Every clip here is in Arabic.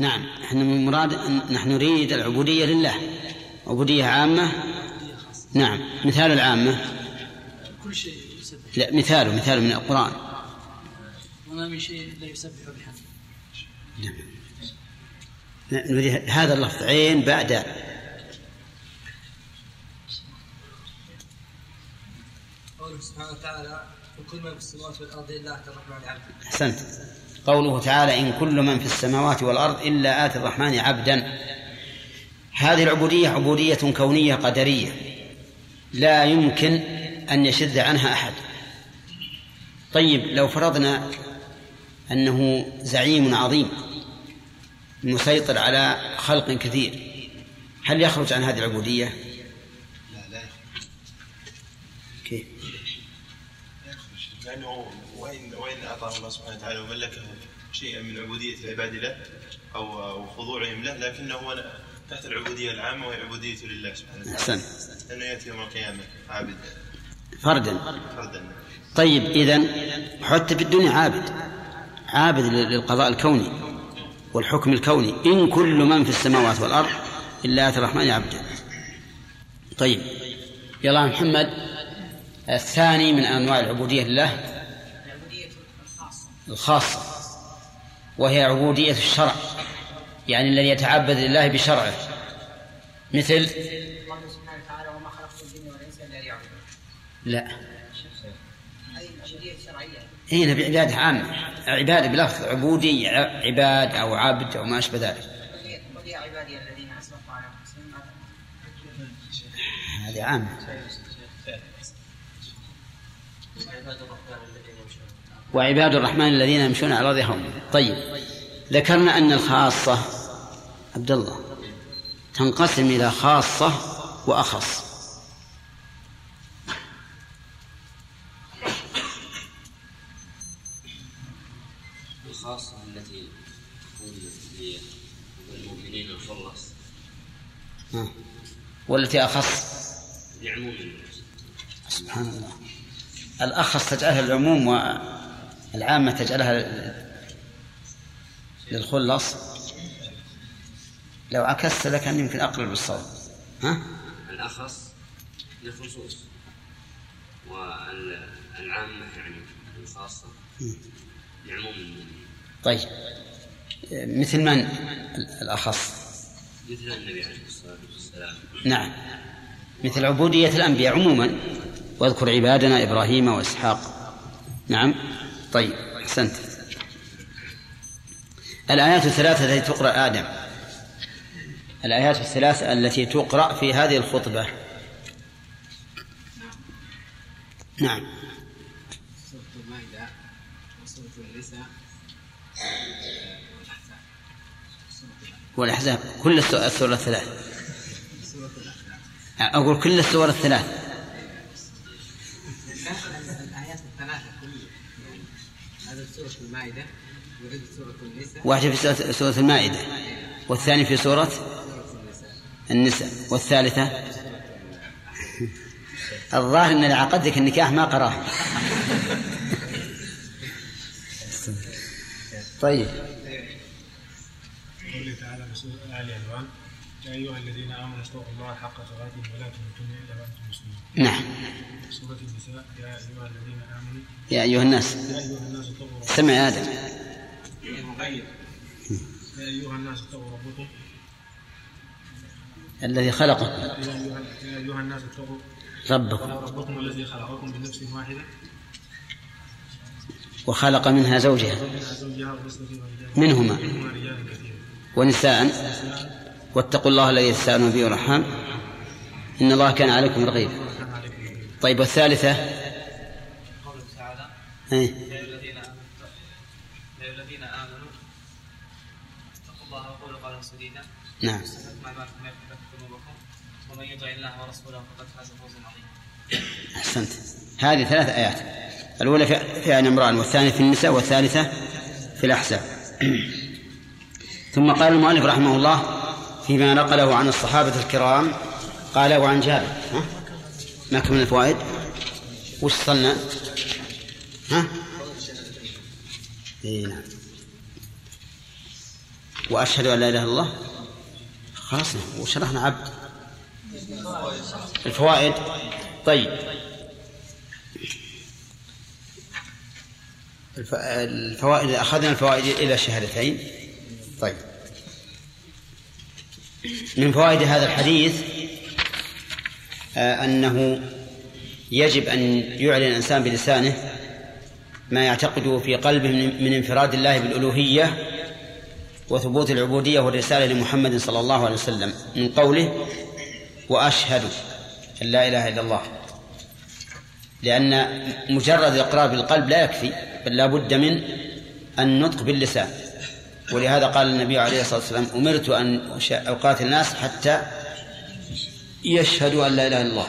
نعم إحنا من مراد نحن نريد العبودية لله عبودية عامة. نعم مثال العامة. كل شيء يسبح. لا مثاله مثال من القرآن. وما من شيء لا يسبح بحمده. نعم. نريد هذا اللفظ عين بعد. قوله سبحانه وتعالى وكل من في السماوات والأرض إلا الرحمن عبدا أحسنت. قوله تعالى إن كل من في السماوات والأرض إلا آتي الرحمن عبدا هذه العبودية عبودية كونية قدرية لا يمكن أن يشذ عنها أحد طيب لو فرضنا أنه زعيم عظيم مسيطر على خلق كثير هل يخرج عن هذه العبودية؟ لا لا يخرج كيف؟ لا يخرج لأنه وين وين اعطاه الله سبحانه وتعالى وملكه شيئا من عبودية العباد له أو أو خضوعهم له لكنه هو تحت العبودية العامة وهي عبوديته لله سبحانه وتعالى. أحسن. لأنه يأتي يوم القيامة عابد. فردا. فردا. طيب إذن حتى في الدنيا عابد. عابد للقضاء الكوني والحكم الكوني. إن كل من في السماوات والأرض إلا آتي الرحمن عبدا طيب. يلا محمد الثاني من أنواع العبودية لله الخاصة وهي عبودية الشرع يعني الذي يتعبد لله بشرعه. مثل لا. هذه هنا بعبادة عامة عبادة بلفظ عبودية عباد أو عبد أو ما أشبه ذلك. عبودية- عبودية عبادي الذين أسرفوا على أنفسهم هذا هذه عامة وعباد الرحمن الذين يمشون على الأرض هونا طيب ذكرنا أن الخاصة عبد الله تنقسم إلى خاصة وأخص. الخاصة التي تكون للمؤمنين الخلص ها. والتي أخص. لعموم سبحان الله. الأخص تجعلها العموم والعامة تجعلها لل- للخلص. لو عكست لكان يمكن أقرب بالصوت ها؟ الأخص للخصوص والعامة يعني الخاصة لعموم طيب. مثل من الأخص؟ مثل النبي عليه الصلاة والسلام. نعم. مثل عبودية الأنبياء عموما. واذكر عبادنا إبراهيم وإسحاق. نعم. طيب أحسنت. الآيات الثلاثة التي تقرأ آدم. الآيات الثلاث التي تقرأ في هذه الخطبة. نعم. سورة وسورة والأحزاب. كل السو- السور الثلاث أقول كل السور الثلاث سورة المائدة. يريد سورة النساء. واحدة في سورة- سورة المائدة. والثاني في سورة النساء. والثالثة؟ الظاهر أن اللي عقدك النكاح ما قراه. طيب. قوله تعالى في سورة آل عمران يا أيها الذين آمنوا اتقوا الله حق تقاته ولا تموتن إلا وأنتم مسلمون. نعم. سورة النساء يا أيها الذين يا أيها الناس. سمع آدم. يا أيها الناس اتقوا ربكم الذي خلقكم. يا أيها الناس اتقوا ربكم. ربكم الذي خلقكم من نفس واحدة وخلق منها زوجها. منهما. ونساء. واتقوا الله الذي تساءلون به والأرحام. إن الله كان عليكم رقيبا. طيب والثالثة؟ قوله أيها الذين الذين آمنوا اتقوا الله وقولوا قولا سديدا. نعم. يصلح لكم ذنوبكم. ومن يطع الله ورسوله فقد فاز فوزا عظيما. أحسنت. هذه ثلاث آيات. الأولى في في آل عمران والثانية في النساء والثالثة في الأحزاب. ثم قال المؤلف رحمه الله فيما نقله عن الصحابة الكرام قال وعن جابر؟ ما كمل الفوائد وش صلنا ها؟ إيه نعم. وأشهد أن لا إله إلا الله. خلاص وشرحنا عبد. الفوائد. طيب. الف- الفوائد أخذنا الفوائد إلى الشهادتين طيب. من فوائد هذا الحديث آه، أنه يجب أن يعلن الإنسان بلسانه ما يعتقده في قلبه من انفراد الله بالألوهية وثبوت العبودية والرسالة لمحمد صلى الله عليه وسلم. من قوله وأشهد أن لا إله إلا الله. لأن مجرد الإقرار بالقلب لا يكفي بل لا بد من النطق باللسان. ولهذا قال النبي عليه الصلاة والسلام أمرت أن أقاتل الناس حتى يشهدوا أن لا إله إلا الله.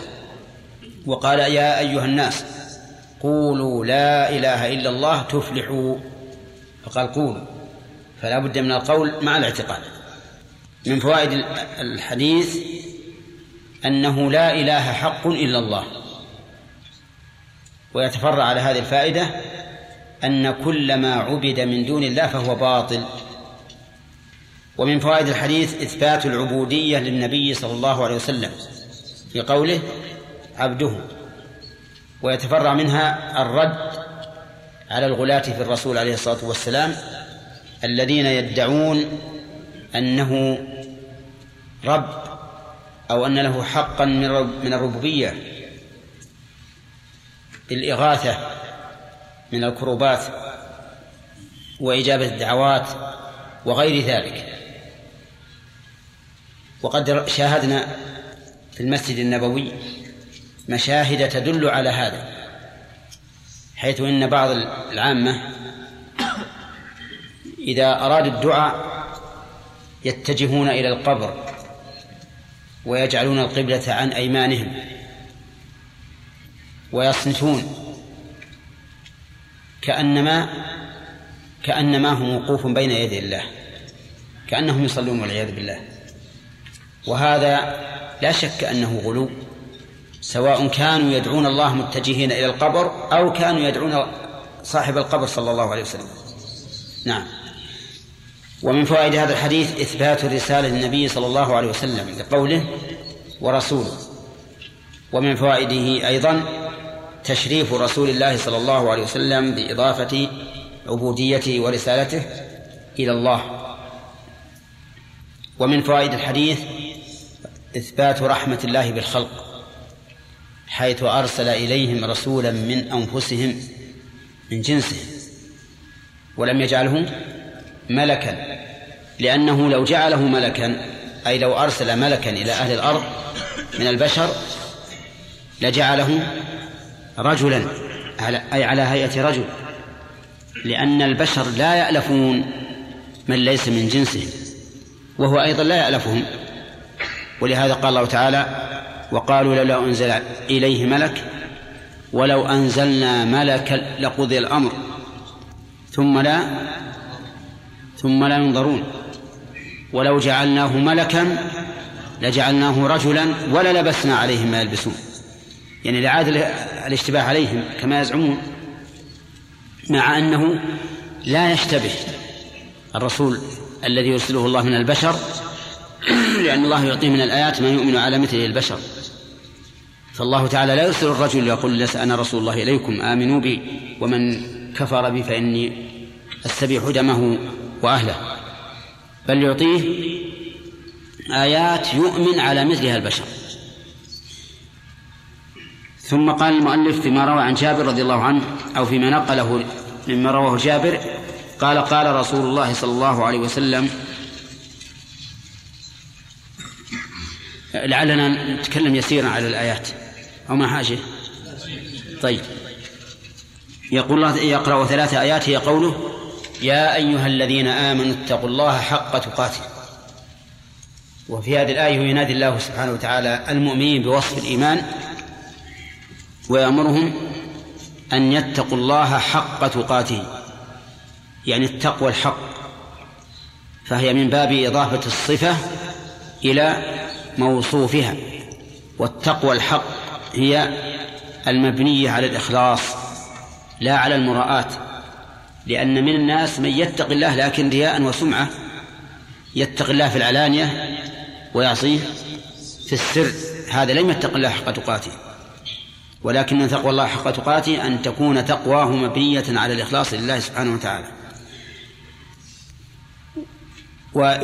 وقال يا أيها الناس قولوا لا إله إلا الله تفلحوا. فقال قولوا. فلا بد من القول مع الاعتقاد. من فوائد ال- الحديث أنه لا إله حق إلا الله. ويتفرع على هذه الفائدة أن كل ما عبد من دون الله فهو باطل. ومن فوائد الحديث إثبات العبودية للنبي صلى الله عليه وسلم في قوله عبده. ويتفرع منها الرد على الغلاة في الرسول عليه الصلاة والسلام الذين يدعون أنه رب أو أن له حقا من رب- من الربوبية. بالإغاثة من الكروبات وإجابة الدعوات وغير ذلك. وقد شاهدنا في المسجد النبوي مشاهد تدل على هذا حيث إن بعض العامة إذا أرادوا الدعاء يتجهون إلى القبر ويجعلون القبلة عن أيمانهم ويصمتون كأنما كأنما هم وقوف بين يدي الله كأنهم يصلون والعياذ بالله. وهذا لا شك أنه غلو. سواء كانوا يدعون الله متجهين إلى القبر أو كانوا يدعون صاحب القبر صلى الله عليه وسلم. نعم. ومن فوائد هذا الحديث إثبات الرسالة للنبي صلى الله عليه وسلم لقوله ورسوله. ومن فوائده أيضا تشريف رسول الله صلى الله عليه وسلم بإضافة عبوديته ورسالته إلى الله. ومن فوائد الحديث إثبات رحمة الله بالخلق. حيث أرسل إليهم رسولا من أنفسهم من جنسهم ولم يجعله ملكا لأنه لو جعله ملكا أي لو أرسل ملكا إلى أهل الأرض من البشر لجعله رجلا أي على هيئة رجل لأن البشر لا يألفون من ليس من جنسهم وهو أيضا لا يألفهم. ولهذا قال الله تعالى وقالوا لولا أنزل إليه ملك ولو أنزلنا ملكا لقضي الأمر. ثم لا ثم لا ينظرون. ولو جعلناه ملكا لجعلناه رجلا ولا لبسنا عليهم ما يلبسون. يعني لعاد الاشتباه عليهم كما يزعمون مع أنه لا يشتبه الرسول الذي يرسله الله من البشر لأن الله يعطيه من الآيات ما يؤمن على مثله البشر. فالله تعالى لا يرسل الرجل يقول لس أنا رسول الله إليكم آمنوا بي ومن كفر بي فإني أستبيح دمه وأهله. بل يعطيه آيات يؤمن على مثلها البشر. ثم قال المؤلف فيما روى عن جابر رضي الله عنه أو فيما نقله مما رواه جابر قال قال رسول الله صلى الله عليه وسلم لعلنا نتكلم يسيرا على الآيات. أو ما حاجة؟ طيب. يقول الله يقرأ ثلاث آيات هي قوله يا أيها الذين آمنوا اتقوا الله حق تقاته. وفي هذه الآية ينادي الله سبحانه وتعالى المؤمنين بوصف الإيمان ويأمرهم أن يتقوا الله حق تقاته. يعني التقوى الحق. فهي من باب إضافة الصفة إلى موصوفها. والتقوى الحق هي المبنية على الإخلاص لا على المراءة لأن من الناس من يتقي الله لكن رياء وسمعة يتقي الله في العلانية ويعصيه في السر. هذا لم يتق الله حق تقاته. ولكن تقوى الله حق تقاته أن تكون تقواه مبنية على الإخلاص لله سبحانه وتعالى.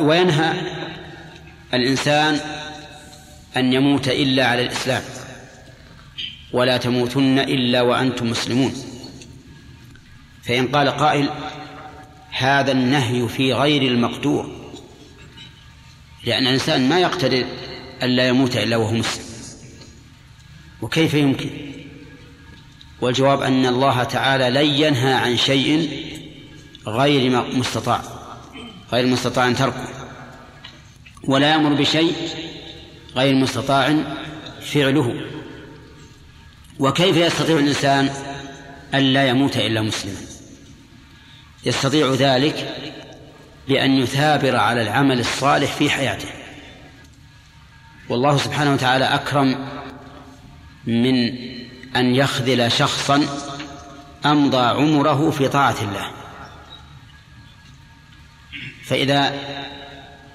وينهى الإنسان أن يموت إلا على الإسلام ولا تموتن إلا وأنتم مسلمون. فإن قال قائل هذا النهي في غير المقدور لأن الإنسان ما يقتدر ألا يموت إلا وهو مسلم. وكيف يمكن؟ والجواب أن الله تعالى لن ينهى عن شيء غير مستطاع غير مستطاع تركه ولا يأمر بشيء غير مستطاع فعله. وكيف يستطيع الإنسان ألا يموت إلا مسلما؟ يستطيع ذلك بأن يثابر على العمل الصالح في حياته. والله سبحانه وتعالى أكرم من أن يخذل شخصا أمضى عمره في طاعة الله. فإذا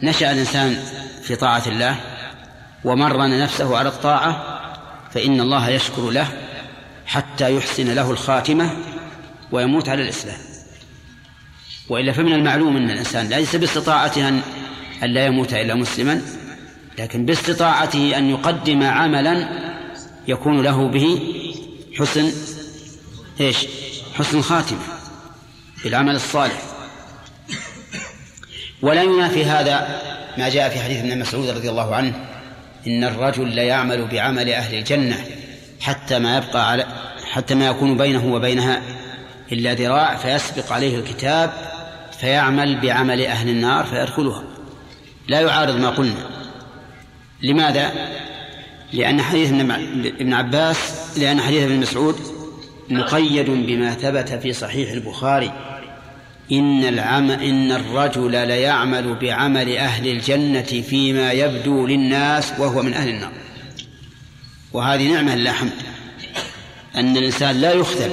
نشأ الإنسان في طاعة الله ومرن نفسه على الطاعة فإن الله يشكر له حتى يحسن له الخاتمة ويموت على الإسلام وإلا فمن المعلوم أن الإنسان ليس باستطاعته أن لا يموت إلا مسلما لكن باستطاعته أن يقدم عملا يكون له به حسن إيش؟ حسن خاتمة بالعمل الصالح ولا ينافي هذا ما جاء في حديث ابن مسعود رضي الله عنه إن الرجل ليعمل بعمل أهل الجنة حتى ما يبقى على حتى ما يكون بينه وبينها إلا ذراع فيسبق عليه الكتاب فيعمل بعمل أهل النار فيدخلها. لا يعارض ما قلنا. لماذا؟ لأن حديث ابن عباس لأن حديث ابن مسعود مقيد بما ثبت في صحيح البخاري. إن العم إن الرجل ليعمل بعمل أهل الجنة فيما يبدو للناس وهو من أهل النار. وهذه نعمة لا حمد أن الإنسان لا يخذل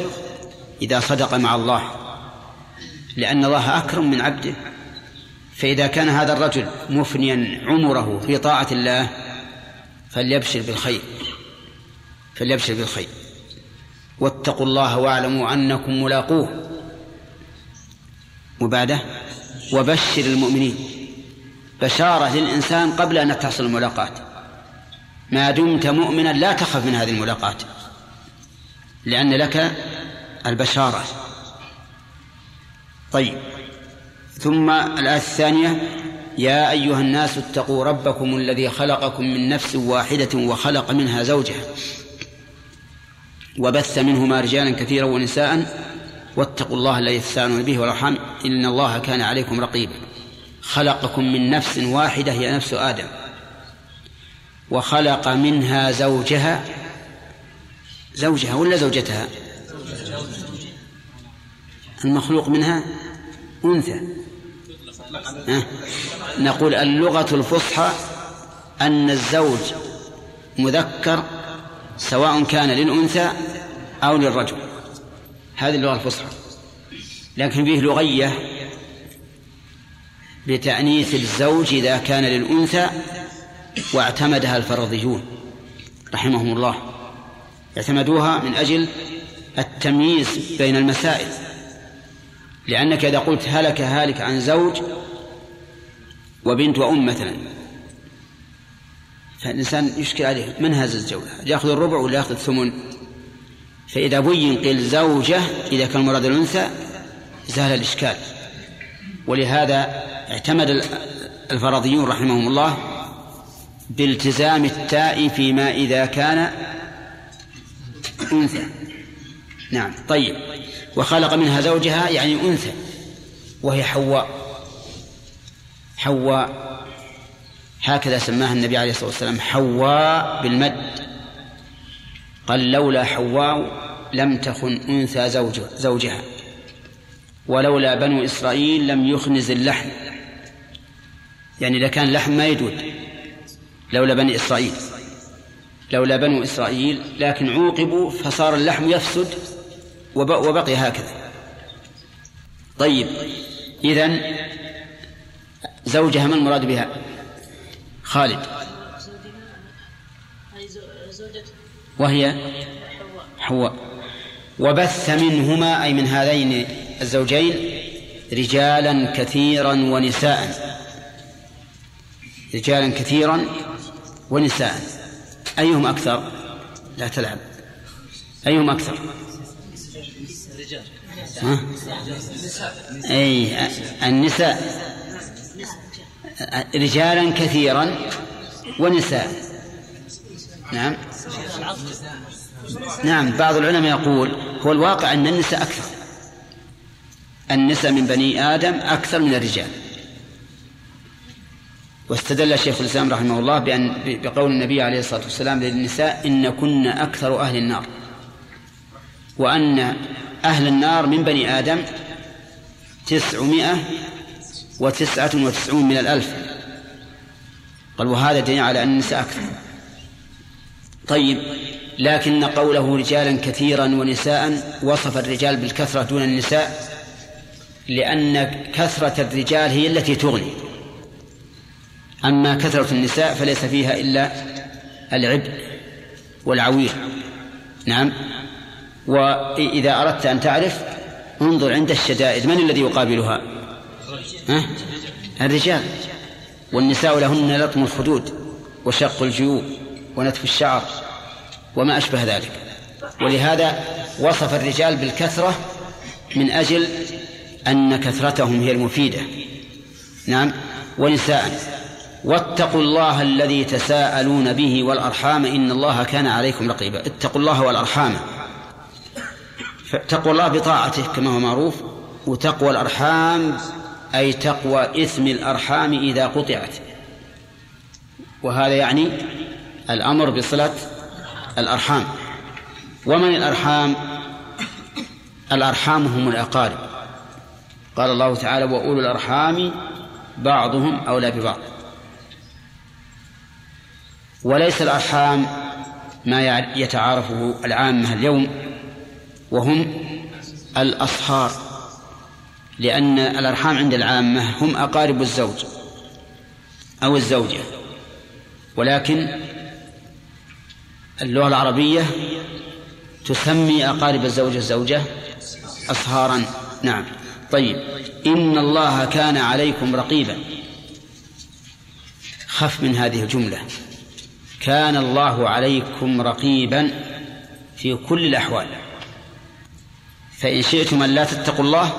إذا صدق مع الله لأن الله أكرم من عبده. فإذا كان هذا الرجل مفنيا عمره في طاعة الله فليبشر بالخير فليبشر بالخير. واتقوا الله واعلموا أنكم ملاقوه. وبعده وبشر المؤمنين. بشارة للإنسان قبل أن تحصل الملاقاة ما دمت مؤمنا لا تخف من هذه الملاقاة لأن لك البشارة. طيب. ثم الآية الثانية يا أيها الناس اتقوا ربكم الذي خلقكم من نفس واحدة وخلق منها زوجها. وبث منهما رجالا كثيرا ونساء واتقوا الله الذي تساءلون به والأرحام. إن الله كان عليكم رقيبا. خلقكم من نفس واحدة هي نفس آدم. وخلق منها زوجها. زوجها ولا زوجتها؟ المخلوق منها أنثى؟ نقول اللغة الفصحى أن الزوج مذكر سواء كان للأنثى أو للرجل. هذه اللغة الفصحى. لكن فيه لغية بتأنيث الزوج إذا كان للأنثى واعتمدها الفرضيون رحمهم الله. اعتمدوها من أجل التمييز بين المسائل. لأنك إذا قلت هلك هالك عن زوج وبنت وأم مثلا فالإنسان يشكل عليه من هذا الزوج يأخذ الربع ولا يأخذ الثمن؟ فإذا بين قيل زوجة إذا كان المراد الأنثى زال الإشكال. ولهذا اعتمد الفرضيون رحمهم الله بالتزام التاء فيما إذا كان أنثى. نعم طيب. وخلق منها زوجها يعني أنثى وهي حواء. حواء هكذا سماها النبي عليه الصلاة والسلام حواء بالمد. قال لولا حواء لم تخن أنثى زوج زوجها. ولولا بنو إسرائيل لم يخنز اللحم. يعني لكان اللحم ما يدود. لولا بني إسرائيل. لولا بنو إسرائيل لكن عوقبوا فصار اللحم يفسد وبقي هكذا. طيب إذن زوجها ما المراد بها؟ خالد هذه زو- زوجته وهي حواء. وبث منهما أي من هذين الزوجين رجالا كثيرا ونساء. رجالا كثيرا ونساء. أيهم أكثر؟ لا تلعب. أيهم أكثر؟ ها؟ أي النساء. رجالا كثيرا ونساء. نعم. نعم بعض العلماء يقول هو الواقع أن النساء أكثر. النساء من بني آدم أكثر من الرجال. واستدل شيخ الإسلام رحمه الله بأن بقول النبي عليه الصلاة والسلام للنساء إن كن أكثر أهل النار. وأن أهل النار من بني آدم تسعمائة وتسعة وتسعون من الألف. قال وهذا دليل على أن النساء أكثر. طيب لكن قوله رجالا كثيرا ونساء وصف الرجال بالكثرة دون النساء لأن كثرة الرجال هي التي تغني. أما كثرة النساء فليس فيها إلا العبء والعوير. نعم. وإذا أردت أن تعرف انظر عند الشدائد. من الذي يقابلها؟ ها؟ الرجال. والنساء لهن لطم الخدود وشق الجيوب. ونتف الشعر وما أشبه ذلك. ولهذا وصف الرجال بالكثرة من أجل أن كثرتهم هي المفيدة. نعم. ونساء واتقوا الله الذي تساءلون به والأرحام إن الله كان عليكم رقيبا. اتقوا الله والأرحام. تقوى الله بطاعته كما هو معروف وتقوى الأرحام أي تقوى إثم الأرحام إذا قطعت. وهذا يعني الأمر بصلة الأرحام. ومن الأرحام؟ الأرحام هم الأقارب. قال الله تعالى وأولو الأرحام بعضهم أولى ببعض. وليس الأرحام ما يتعارفه العامة اليوم وهم الأصهار لأن الأرحام عند العامة هم أقارب الزوج أو الزوجة. ولكن اللغة العربية تسمي أقارب الزوج الزوجة أصهارا. نعم. طيب. إن الله كان عليكم رقيبا. خف من هذه الجملة. كان الله عليكم رقيبا في كل الأحوال. فإن شئتم أن لا تتقوا الله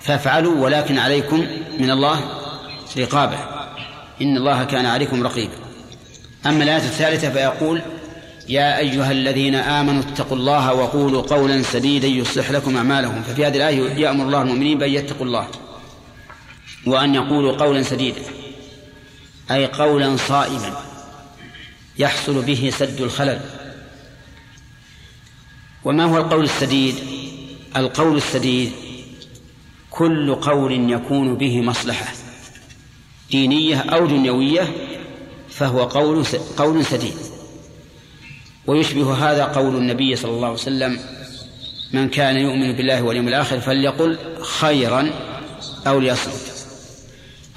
فافعلوا ولكن عليكم من الله رقابة. إن الله كان عليكم رقيبا. أما الآية الثالثة فيقول يا أيها الذين آمنوا اتقوا الله وقولوا قولا سديدا يصلح لكم أعمالهم ففي هذه الآية يأمر الله المؤمنين بأن يتقوا الله وأن يقولوا قولا سديدا أي قولا صائما يحصل به سد الخلل. وما هو القول السديد؟ القول السديد كل قول يكون به مصلحة دينية أو دنيوية فهو قول قول سديد. ويشبه هذا قول النبي صلى الله عليه وسلم من كان يؤمن بالله واليوم الآخر فليقل خيرا أو ليصمت.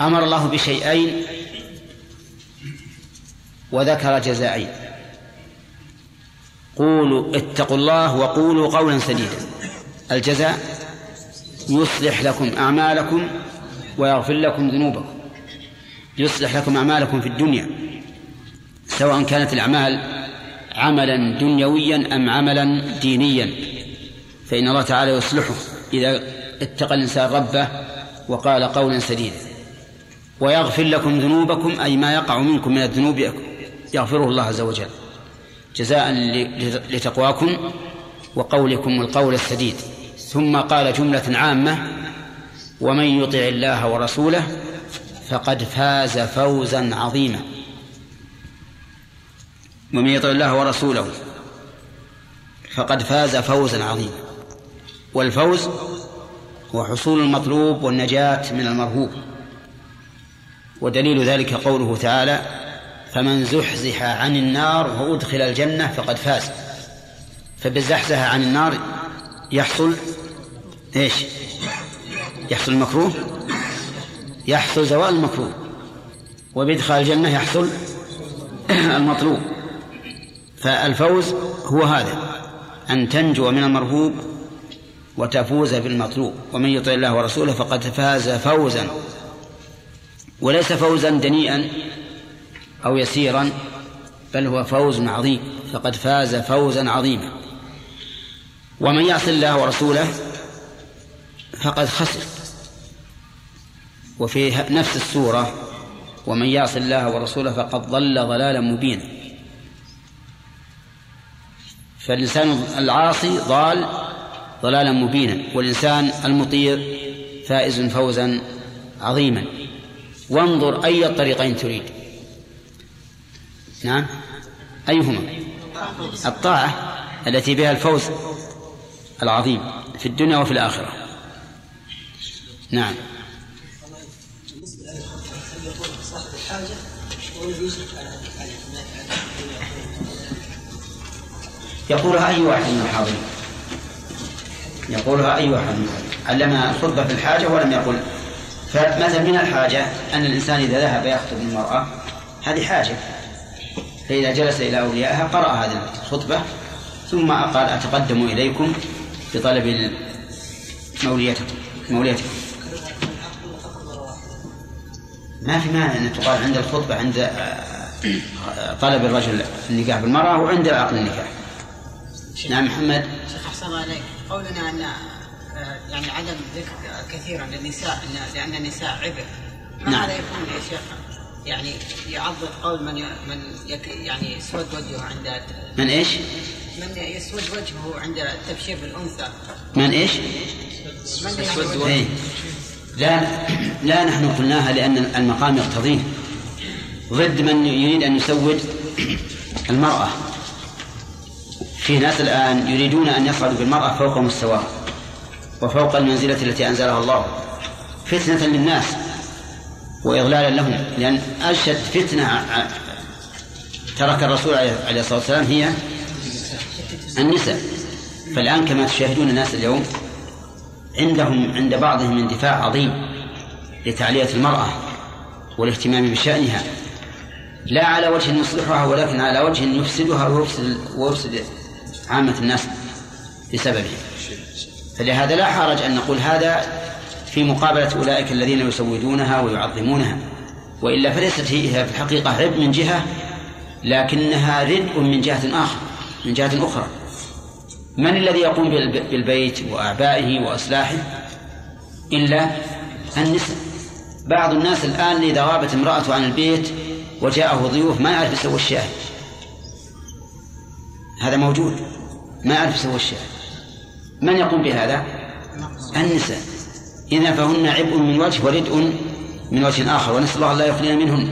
أمر الله بشيئين وذكر جزائين. قولوا اتقوا الله وقولوا قولا سديدا. الجزاء يصلح لكم أعمالكم ويغفر لكم ذنوبكم. يصلح لكم أعمالكم في الدنيا سواء كانت الأعمال عملا دنيويا أم عملا دينيا؟ فإن الله تعالى يصلحه إذا اتقى الإنسان ربه وقال قولا سديدا. ويغفر لكم ذنوبكم أي ما يقع منكم من الذنوب يغفره الله عز وجل. جزاء لتقواكم وقولكم القول السديد. ثم قال جملة عامة ومن يطع الله ورسوله فقد فاز فوزا عظيما. ومن يطع الله ورسوله. فقد فاز فوزا عظيما. والفوز هو حصول المطلوب والنجاة من المرهوب. ودليل ذلك قوله تعالى فمن زحزح عن النار وأدخل الجنة فقد فاز. فبالزحزحة عن النار يحصل إيش؟ يحصل المكروه؟ يحصل زوال المكروه. وبإدخال الجنة يحصل المطلوب. فالفوز هو هذا أن تنجو من المرهوب وتفوز بالمطلوب. ومن يطع الله ورسوله فقد فاز فوزا وليس فوزا دنيئا أو يسيرا بل هو فوز عظيم. فقد فاز فوزا عظيما. ومن يعص الله ورسوله فقد خسر. وفي نفس السورة ومن يعص الله ورسوله فقد ضل ضلالا مبينا. فالإنسان العاصي ضال ضلالا مبينا والإنسان المطيع فائز فوزا عظيما. وانظر أي الطريقين تريد. نعم. أيهما؟ الطاعة التي بها الفوز العظيم في الدنيا وفي الآخرة. نعم. يقولها أي واحد من الحاضرين. يقولها أي واحد من علمنا الخطبة في الحاجة ولم يقل. فمثلا من الحاجة؟ أن الإنسان إذا ذهب يخطب المرأة هذه حاجة. فإذا جلس إلى أوليائها قرأ هذه الخطبة ثم قال أتقدم إليكم بطلب موليتكم موليتكم. ما في مانع أن تقال عند الخطبة عند آه، طلب الرجل النكاح بالمرأة وعند عقد النكاح. نعم محمد. شيخ أحسن الله عليك. قولنا أن آه، يعني عدم ذكر كثيرا للنساء لأن النساء عبء ما نعم. هذا يكون يا شيخ يعني يعضد قول من ي- من يك يعني يسود وجهه عند من إيش؟ من يسود وجهه عند التبشير بالأنثى. من إيش؟ من يعني إيه؟ لا لا نحن قلناها لأن المقام يقتضيه. ضد من يريد أن يسود المرأة. في ناس الآن يريدون أن يصعدوا بالمرأة فوق مستواها وفوق المنزلة التي أنزلها الله. فتنة للناس وإضلالا لهم لأن أشد فتنة ترك الرسول عليه عليه الصلاة والسلام هي النساء. فالآن كما تشاهدون الناس اليوم عندهم عند بعضهم اندفاع عظيم لتعلية المرأة والاهتمام بشأنها. لا على وجه يصلحها ولكن على وجه يفسدها ويفسد, ويفسد عامة الناس بسببه فلهذا لا حرج أن نقول هذا في مقابلة أولئك الذين يسودونها ويعظمونها. وإلا فليست هي في الحقيقة رد من جهة لكنها ردء من جهة آخر من جهة أخرى. من الذي يقوم بالب- بالبيت وأعبائه وإصلاحه؟ إلا النساء. بعض الناس الآن إذا غابت امرأته عن البيت وجاءه ضيوف ما يعرف يسوي الشاي هذا موجود. ما يعرف يسوي الشاي من يقوم بهذا؟ النساء. إذا فهن عبء من وجه وردء من وجه آخر ونسأل الله لا يخلينا منهن.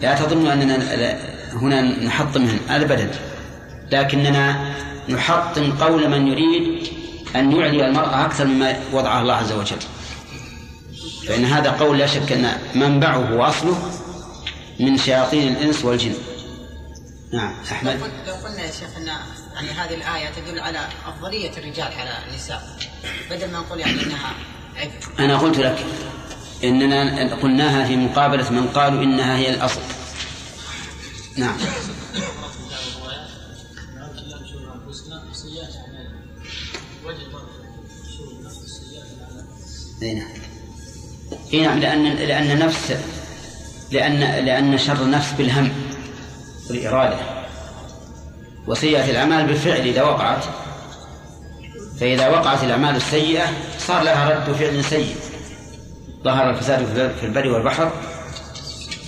لا تظنوا أننا هنا نحطمهن أبدا. لكننا نحطم قول من يريد أن يعلي المرأة أكثر مما وضعها الله عز وجل. فإن هذا قول لا شك أن منبعه وأصله من شياطين الإنس والجن. نعم أحمد. لو قلنا يا شيخ أن يعني هذه الآية تدل على أفضلية الرجال على النساء بدل ما نقول يعني إنها عبء. أنا قلت لك إننا قلناها في مقابلة من قالوا إنها هي الأصل. نعم. أي نعم. إي نعم لأن لأن النفس لأن لأن شر النفس بالهم والاراده وسيئة الأعمال بالفعل إذا وقعت فإذا وقعت الأعمال السيئة صار لها رد فعل سيء. ظهر الفساد في البر والبحر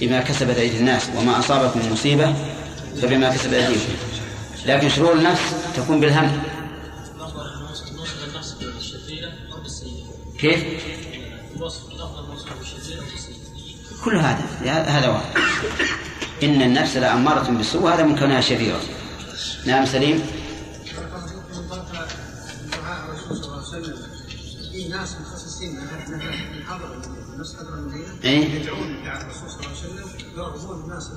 بما كسبت أيدي الناس وما اصابكم من مصيبة فبما كسبت ايديكم لكن شرور النفس تكون بالهم. كيف؟ كل هذا هذا واحد. إن النفس لأمارة بالسوء هذا من كونها شريرة. نعم سليم. عليه في ناس مخصصين من من حضر الناس حضر المدينة إيه؟ يدعون دعاء الرسول صلى الله عليه وسلم يرغبون الناس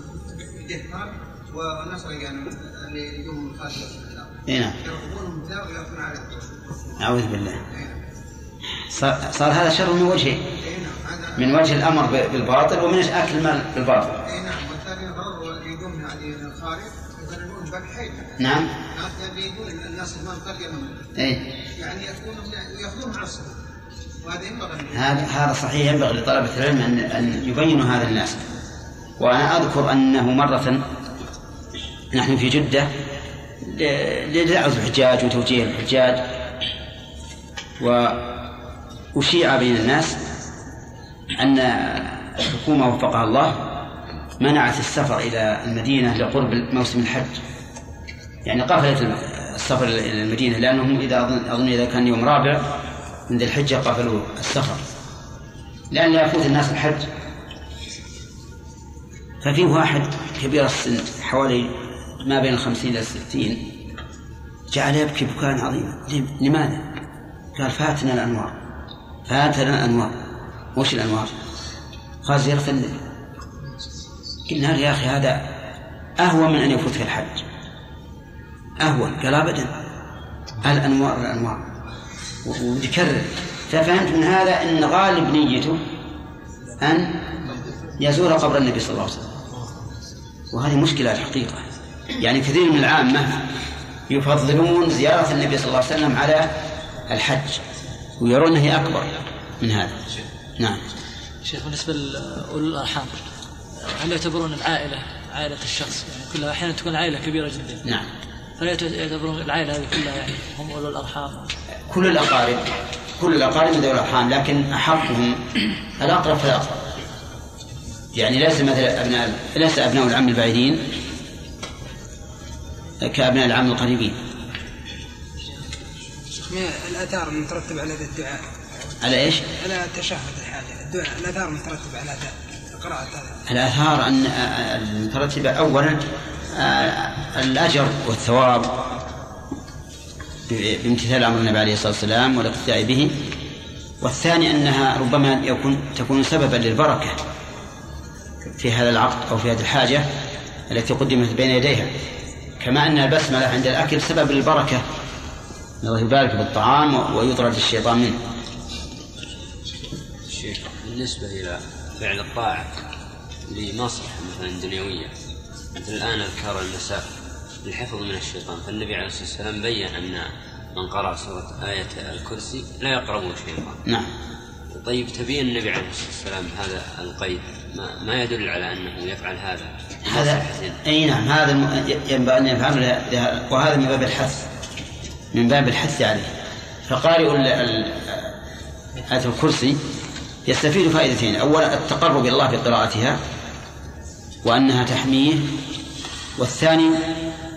في دهقان وناس يعني اللي خارج الاسلام إيه نعم. يرغبونهم ذا ويأتون عليه أعوذ بالله. صار, صار هذا شر من اي هذا من وجه الأمر بالباطل ومن أكل المال بالباطل. اي نعم والثاني ضرر يقوم من الخارج بالحيل نعم. إن الناس ما القريه أي يعني يكونوا يأخذون أن هذا هذا صحيح ينبغي لطلبة العلم أن أن يبينوا هذا الناس وأنا أذكر أنه مرة نحن في جدة لدعوة الحجاج وتوجيه الحجاج وأشيع بين الناس أن الحكومة وفقها الله منعت السفر إلى المدينة لقرب موسم الحج. يعني قفلت السفر إلى المدينة لأنهم إذا أظن, أظن إذا كان يوم رابع من ذي الحجة قفلوا السفر لأن لا يفوت الناس الحج. ففي واحد كبير السن حوالي ما بين الخمسين إلى الستين جعل يبكي بكاء عظيما لم- لماذا؟ قال فاتنا الأنوار. فاتنا الأنوار. وش الأنوار؟ قال زيارة قلنا له يا أخي هذا أهون من أن يفوتك الحج. أهون. قال أبدا. الأنوار و- ويكرر ففهمت من هذا أن غالب نيته أن يزور قبر النبي صلى الله عليه وسلم. وهذه مشكلة الحقيقة. يعني كثير من العامة يفضلون زيارة النبي صلى الله عليه وسلم على الحج ويرون هي أكبر من هذا. نعم. شيخ بالنسبة لأولو الأرحام هل يعتبرون العائلة عائلة الشخص؟ يعني كلها أحيانا تكون عائلة كبيرة جدا. نعم. فلا يعت- يعتبرون العائلة هذه كلها يعني هم أولو الأرحام؟ كل الأقارب كل الأقارب من ذوي الأرحام لكن أحقهم الأقرب فالأقرب. يعني ليس مثل أبناء ليس أبناء العم البعيدين كأبناء العم القريبين. ما الآثار المترتبة على هذا الدعاء؟ على إيش؟ على تشهد الحاجة الدعاء الآثار المترتبة على هذا. الآثار أن المترتبة أولا آه، الأجر والثواب بامتثال أمر النبي عليه الصلاة والسلام والاقتداء به. والثاني أنها ربما يكون تكون سببا للبركة في هذا العقد أو في هذه الحاجة التي قدمت بين يديها. كما أن البسملة عند الأكل سبب للبركة. الله يبارك بالطعام ويطرد الشيطان منه. الشيخ بالنسبة إلى فعل الطاعة لمصلحة مثلا دنيوية. مثل الآن أذكار المساء للحفظ من الشيطان. فالنبي عليه الصلاة والسلام بين أن من قرأ سورة آية الكرسي لا يقربه الشيطان نعم. طيب تبين النبي عليه الصلاة والسلام هذا القيد ما, ما يدل على أنه يفعل هذا هذا أي نعم هذا ينبغي أن يفعله له- وهذا من باب الحث. من باب الحث عليه. فقارئ آية الكرسي يستفيد فائدتين. أولا التقرب إلى الله بقراءتها وأنها تحميه. والثاني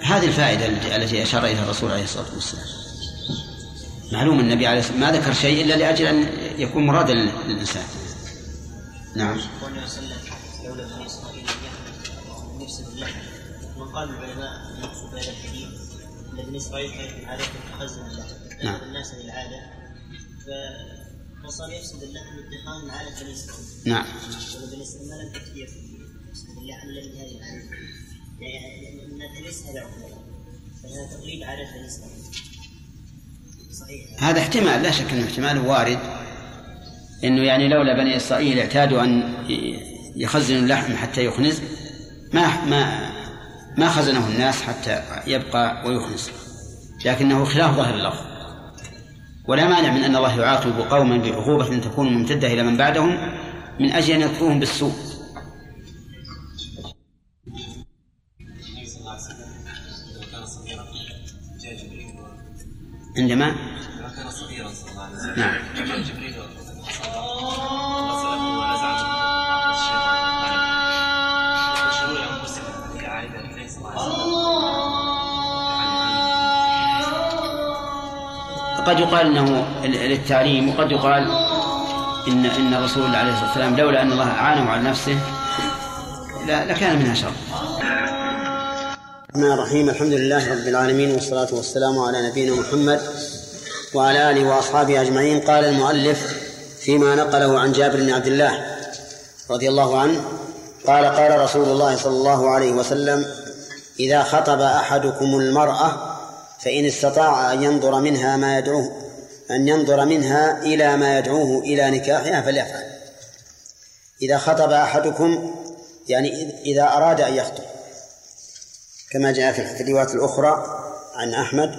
هذه الفائدة التي- أشار إليها الرسول عليه الصلاة والسلام. معلوم النبي عليه الصلاة والسلام ما ذكر شيء إلا لأجل أن يكون مرادا للإنسان نعم. وقال العلماء المقصود بهذا الحديث ان بني اسرائيل كانت عادتهم تخزن اللحم نعم. نعم. الناس للعاده فصار يفسد اللحم عاده بني اسرائيل نعم. اسرائيل ما لم تكفي يفسد اللحم الا بهذه العاده يعني إن ليس هذا عقوبه فهذا تقليد بني اسرائيل صحيح. هذا احتمال لا شك إنه احتمال وارد. إنه يعني لولا بني إسرائيل اعتادوا أن يخزنوا اللحم حتى يخنز ما ما ما خزنه الناس حتى يبقى ويخنز. لكنه خلاف ظاهر اللفظ. ولا مانع من أن الله يعاقب قوما بعقوبه تكون ممتدة إلى من بعدهم من أجل أن يذكروهم بالسوء. عندما؟ كان صغيرا صلى الله عليه وسلم. نعم. قد يقال إنه للتعليم وقد يقال ان إن الرسول عليه الصلاة والسلام لولا أن الله أعانه على نفسه لكان منها شر. الرحمن الرحيم الحمد لله رب العالمين والصلاة والسلام على نبينا محمد وعلى آله وأصحابه أجمعين قال المؤلف فيما نقله عن جابر بن عبد الله رضي الله عنه قال قال رسول الله صلى الله عليه وسلم إذا خطب أحدكم المرأة فإن استطاع أن ينظر منها ما يدعوه أن ينظر منها إلى ما يدعوه إلى نكاحها فليفعل. إذا خطب أحدكم يعني إذ- إذا أراد أن يخطب كما جاء في الروايات الأخرى عن أحمد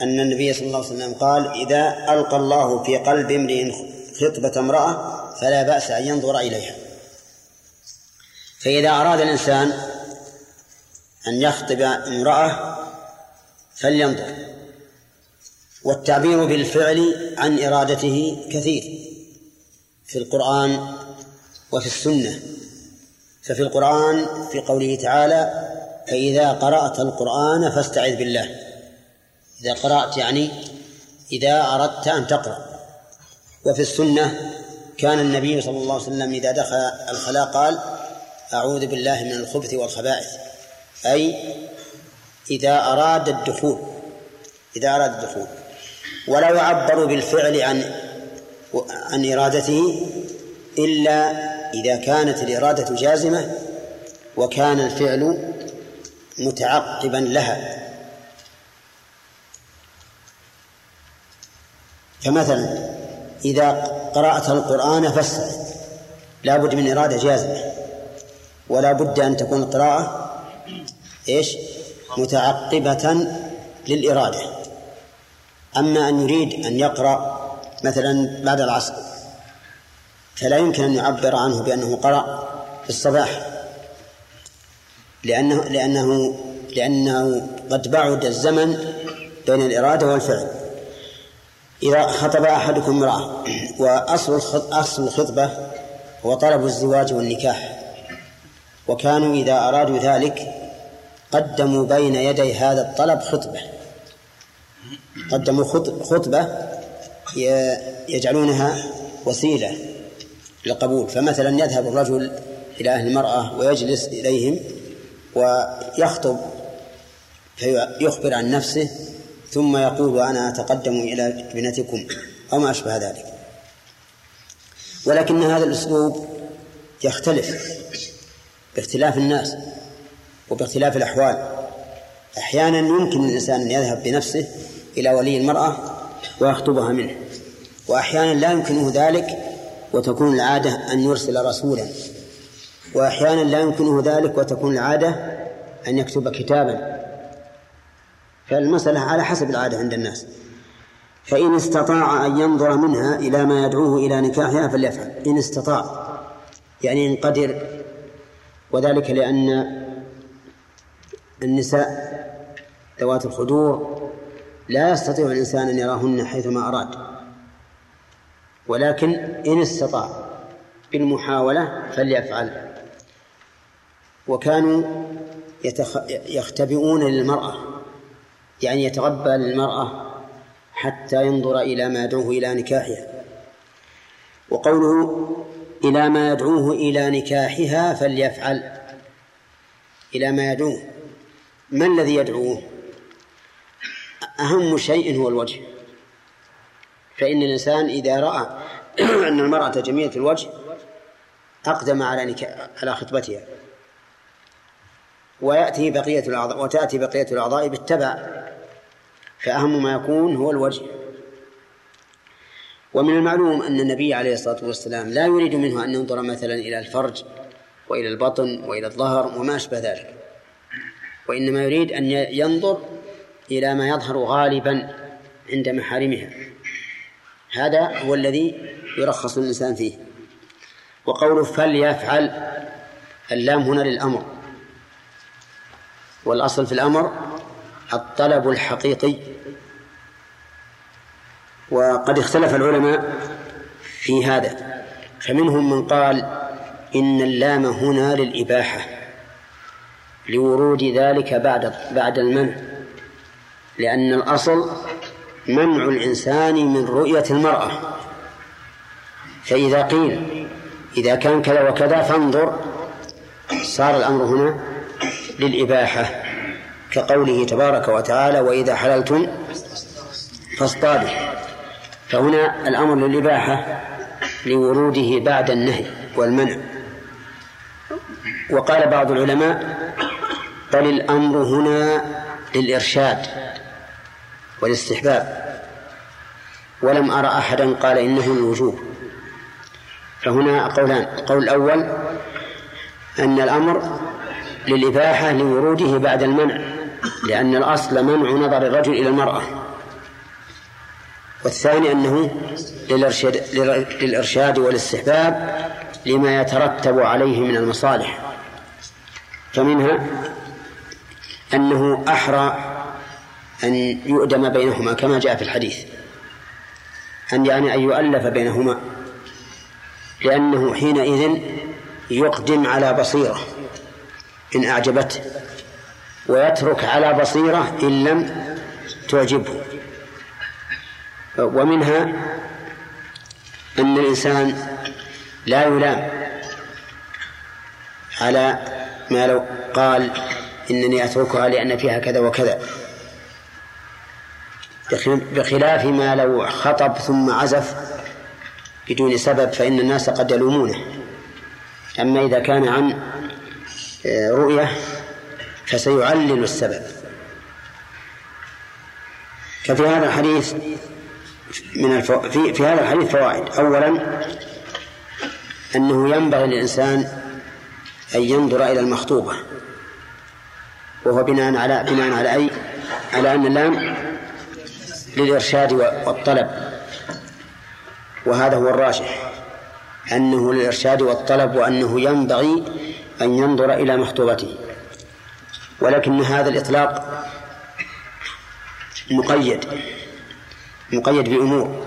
أن النبي صلى الله عليه وسلم قال إذا ألقى الله في قلب امرئ خطبة امرأة فلا بأس أن ينظر إليها. فإذا أراد الإنسان أن يخطب امرأة فلينظر. والتعبير بالفعل عن إرادته كثير في القرآن وفي السنة. ففي القرآن في قوله تعالى فإذا قرأت القرآن فاستعذ بالله. إذا قرأت يعني إذا أردت أن تقرأ. وفي السنة كان النبي صلى الله عليه وسلم إذا دخل الخلاء قال أعوذ بالله من الخبث والخبائث. أي إذا أراد الدخول إذا أراد الدخول. ولا يعبر بالفعل عن عن إرادته إلا إذا كانت الإرادة جازمة وكان الفعل متعقبا لها. فمثلا إذا قرأت القرآن فاستعذ لا بد من إرادة جازمة ولا بد أن تكون القراءة إيش؟ متعقبة للإرادة. أما أن يريد أن يقرأ مثلا بعد العصر فلا يمكن أن يعبر عنه بأنه قرأ في الصباح لأنه لأنه لأنه قد بعد الزمن بين الإرادة والفعل. إذا خطب أحدكم امرأة وأصل أصل الخطبة هو طلب الزواج والنكاح وكانوا إذا أرادوا ذلك قدموا بين يدي هذا الطلب خطبة. قدموا خطبة يجعلونها وسيلة للقبول. فمثلا يذهب الرجل إلى أهل المرأة ويجلس إليهم ويخطب فيخبر عن نفسه ثم يقول أنا أتقدم إلى ابنتكم أو ما أشبه ذلك. ولكن هذا الأسلوب يختلف باختلاف الناس. وباختلاف الأحوال. أحيانا يمكن للإنسان أن يذهب بنفسه إلى ولي المرأة ويخطبها منه وأحيانا لا يمكنه ذلك وتكون العادة أن يرسل رسولا وأحيانا لا يمكنه ذلك وتكون العادة أن يكتب كتابا. فالمسألة على حسب العادة عند الناس. فإن استطاع أن ينظر منها إلى ما يدعوه إلى نكاحها فليفعل. إن استطاع يعني إن قدر وذلك لأن النساء ذوات الخدور لا يستطيع الإنسان أن يراهن حيثما أراد ولكن إن استطاع بالمحاولة فليفعل. وكانوا يتخ... يختبئون للمرأة يعني يتغبى للمرأة حتى ينظر إلى ما يدعوه إلى نكاحها. وقوله إلى ما يدعوه إلى نكاحها فليفعل إلى ما يدعوه. ما الذي يدعوه أهم شيء هو الوجه. فإن الإنسان إذا رأى أن المرأة جميلة الوجه أقدم على. على خطبتها. ويأتي بقية الأعضاء وتأتي بقية الأعضاء بالتبع فأهم ما يكون هو الوجه. ومن المعلوم أن النبي عليه الصلاة والسلام لا يريد منه أن ينظر مثلا إلى الفرج وإلى البطن وإلى الظهر وما أشبه ذلك. وإنما يريد أن ينظر إلى ما يظهر غالبا عند محارمها. هذا هو الذي يرخص الإنسان فيه. وقوله فليفعل اللام هنا للأمر. والأصل في الأمر الطلب الحقيقي. وقد اختلف العلماء في هذا. فمنهم من قال إن اللام هنا للإباحة. لورود ذلك بعد بعد المنع. لأن الأصل منع الإنسان من رؤية المرأة. فإذا قيل إذا كان كذا وكذا فانظر صار الأمر هنا للإباحة كقوله تبارك وتعالى وإذا حللتم فاصطادوا. فهنا الأمر للإباحة لوروده بعد النهي والمنع. وقال بعض العلماء بل الأمر هنا للإرشاد والاستحباب. ولم أرى أحدا قال إنه الوجوب. فهنا قولان. القول الأول أن الأمر للإباحة لوروده بعد المنع لأن الأصل منع نظر الرجل إلى المرأة. والثاني أنه للإرشاد, للإرشاد والاستحباب لما يترتب عليه من المصالح. فمنها أنه أحرى أن يؤدم بينهما كما جاء في الحديث. أن يعني أن يؤلف بينهما. لأنه حينئذ يقدم على بصيرة. إن أعجبته ويترك على بصيرة إن لم تعجبه. ومنها أن الإنسان لا يلام على ما لو قال إنني أتركها لأن فيها كذا وكذا. بخلاف ما لو خطب ثم عزف بدون سبب فإن الناس قد يلومونه. أما إذا كان عن آه، رؤية فسيعلل السبب. ففي هذا الحديث من الفو... في... في هذا الحديث فوائد. أولا أنه ينبغي للإنسان أن ينظر إلى المخطوبة. وهو بناء على بناء على أي على أن اللام للإرشاد والطلب. وهذا هو الراجح أنه للإرشاد والطلب وأنه ينبغي أن ينظر إلى مخطوبته. ولكن هذا الإطلاق مقيد مقيد بأمور.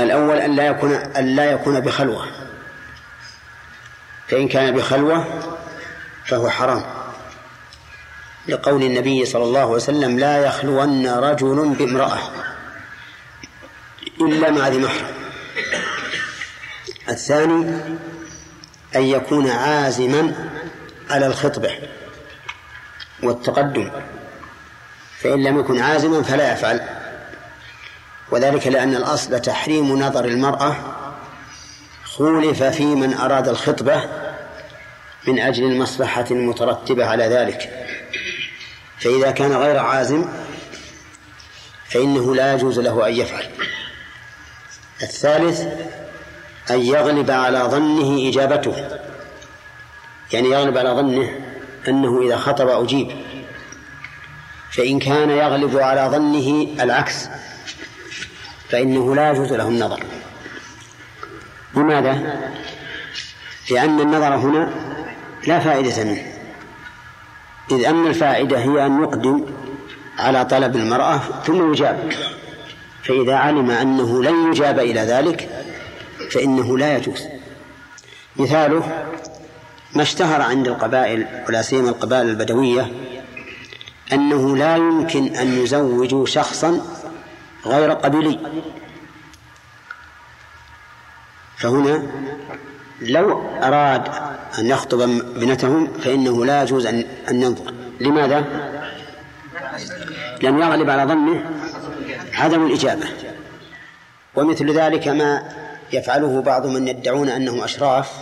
الأول أن لا يكون أن لا يكون بخلوة. فإن كان بخلوة فهو حرام. لقول النبي صلى الله عليه وسلم لا يخلون رجل بامرأة إلا مع ذي محرم. الثاني أن يكون عازما على الخطبة والتقدم فإن لم يكن عازما فلا يفعل. وذلك لأن الأصل تحريم نظر المرأة خولف في من أراد الخطبة من أجل المصلحة المترتبة على ذلك. فإذا كان غير عازم فإنه لا يجوز له أن يفعل. الثالث أن يغلب على ظنه إجابته. يعني يغلب على ظنه أنه إذا خطب أجيب. فإن كان يغلب على ظنه العكس فإنه لا يجوز له النظر. لماذا؟ لأن النظر هنا لا فائدة منه. إذ أن الفائدة هي أن يقدم على طلب المرأة ثم يجاب. فإذا علم أنه لن يجاب إلى ذلك فإنه لا يجوز. مثاله ما اشتهر عند القبائل ولا سيما القبائل البدوية أنه لا يمكن أن يزوجوا شخصا غير قبلي فهنا لو أراد أن يخطب ابنتهم فإنه لا يجوز أن ينظر. لماذا؟ لم يغلب على ظنه عدم الإجابة. ومثل ذلك ما يفعله بعض من يدعون أنهم أشراف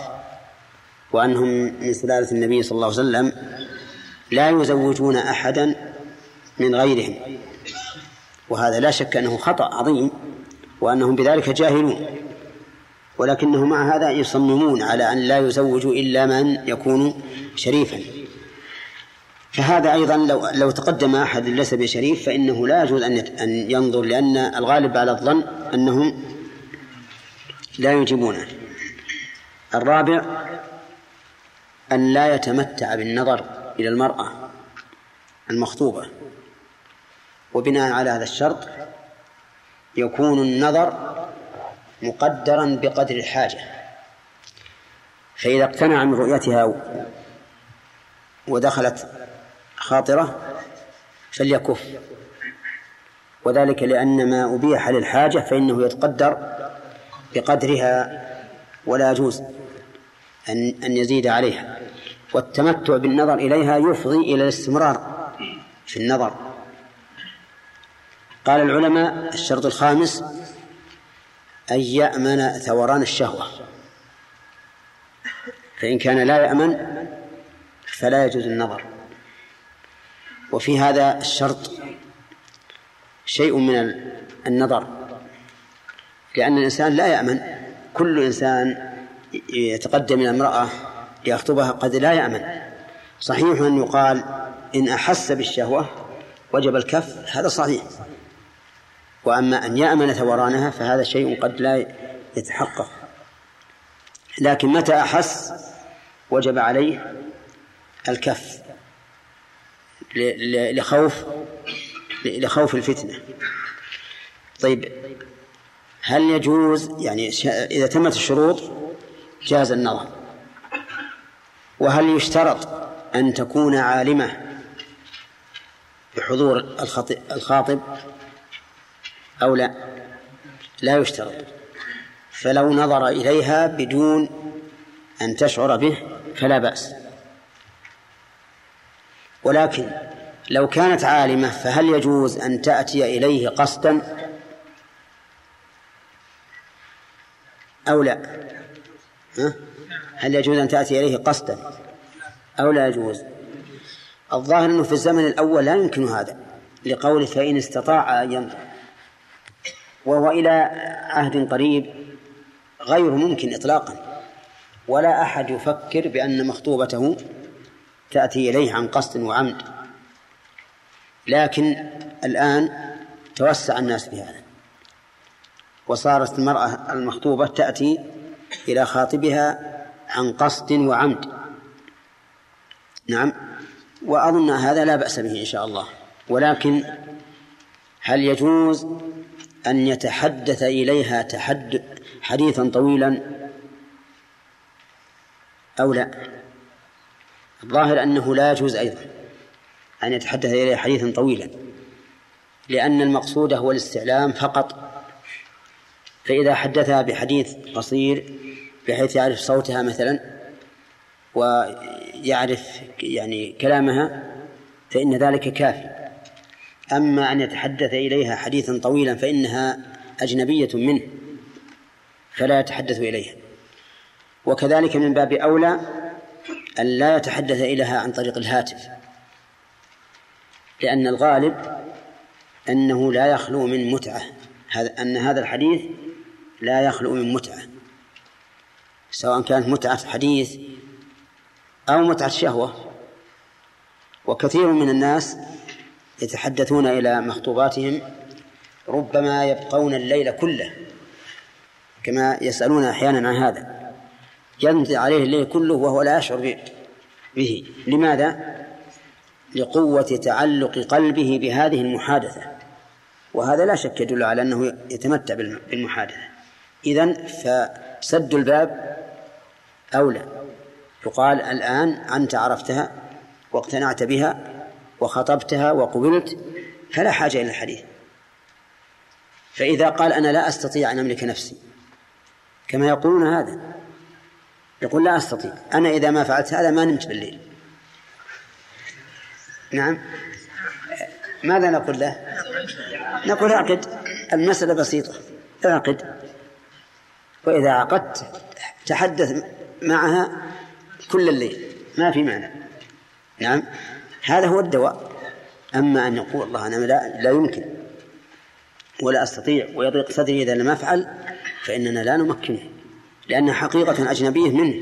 وأنهم من سلالة النبي صلى الله عليه وسلم لا يزوجون أحدا من غيرهم. وهذا لا شك أنه خطأ عظيم وأنهم بذلك جاهلون. ولكنه مع هذا يصممون على أن لا يزوجوا إلا من يكون شريفا. فهذا أيضا لو لو تقدم أحد ليس بشريف فإنه لا يجوز أن أن ينظر لأن الغالب على الظن أنهم لا يجيبونه الرابع أن لا يتمتع بالنظر إلى المرأة المخطوبة. وبناء على هذا الشرط يكون النظر مقدرا بقدر الحاجة. فإذا اقتنع من رؤيتها ودخلت خاطرة فليكف. وذلك لأن ما أبيح للحاجة فإنه يتقدر بقدرها ولا يجوز أن أن يزيد عليها. والتمتع بالنظر إليها يفضي إلى الاستمرار في النظر. قال العلماء الشرط الخامس أن يأمن ثوران الشهوة. فإن كان لا يأمن فلا يجوز النظر. وفي هذا الشرط شيء من النظر. لأن الإنسان لا يأمن. كل إنسان يتقدم إلى امرأة ليخطبها قد لا يأمن. صحيح أن يقال إن أحس بالشهوة وجب الكف هذا صحيح. وأما أن يأمن ثورانها فهذا شيء قد لا يتحقق. لكن متى أحس وجب عليه الكف لخوف لخوف الفتنة. طيب هل يجوز يعني إذا تمت الشروط جاز النظر؟ وهل يشترط أن تكون عالمة بحضور الخاطب؟ أو لا؟ لا يشترط. فلو نظر إليها بدون أن تشعر به فلا بأس. ولكن لو كانت عالمة فهل يجوز أن تأتي إليه قصدا؟ أو لا؟ ها؟ هل يجوز أن تأتي إليه قصدا؟ أو لا يجوز؟ الظاهر أنه في الزمن الأول لا يمكن هذا لقوله فإن استطاع أن ينظر. وهو إلى عهد قريب غير ممكن إطلاقا. ولا أحد يفكر بأن مخطوبته تأتي إليه عن قصد وعمد. لكن الآن توسع الناس بهذا. وصارت المرأة المخطوبة تأتي إلى خاطبها عن قصد وعمد. نعم. وأظن هذا لا بأس به إن شاء الله. ولكن هل يجوز أن يتحدث إليها تحد حديثا طويلا أو لا؟ الظاهر أنه لا يجوز أيضا أن يتحدث إليها حديثا طويلا لأن المقصود هو الاستعلام فقط. فإذا حدثها بحديث قصير بحيث يعرف صوتها مثلا ويعرف يعني كلامها فإن ذلك كافي. أما أن يتحدث إليها حديثا طويلا فإنها أجنبية منه فلا يتحدث إليها. وكذلك من باب أولى أن لا يتحدث إليها عن طريق الهاتف لأن الغالب أنه لا يخلو من متعة. هذا أن هذا الحديث لا يخلو من متعة سواء كانت متعة حديث أو متعة شهوة. وكثير من الناس يتحدثون إلى مخطوباتهم ربما يبقون الليل كله كما يسألون أحيانا عن هذا. يمضي عليه الليل كله وهو لا يشعر به. لماذا؟ لقوة تعلق قلبه بهذه المحادثة. وهذا لا شك يدل على أنه يتمتع بالمحادثة. إذن فسد الباب أولى. يقال الآن أنت عرفتها واقتنعت بها وخطبتها وقبلت فلا حاجة إلى الحديث. فإذا قال أنا لا أستطيع أن أملك نفسي كما يقولون هذا. يقول لا أستطيع. أنا إذا ما فعلت هذا ما نمت بالليل. نعم. ماذا نقول له؟ نقول أعقد. المسألة بسيطة. أعقد. وإذا عقدت تحدث معها كل الليل. ما في معنى. نعم. هذا هو الدواء. أما أن يقول الله أنا لا, لا يمكن. ولا أستطيع ويضيق صدري إذا لم أفعل فإننا لا نمكنه لأن حقيقة أجنبية منه.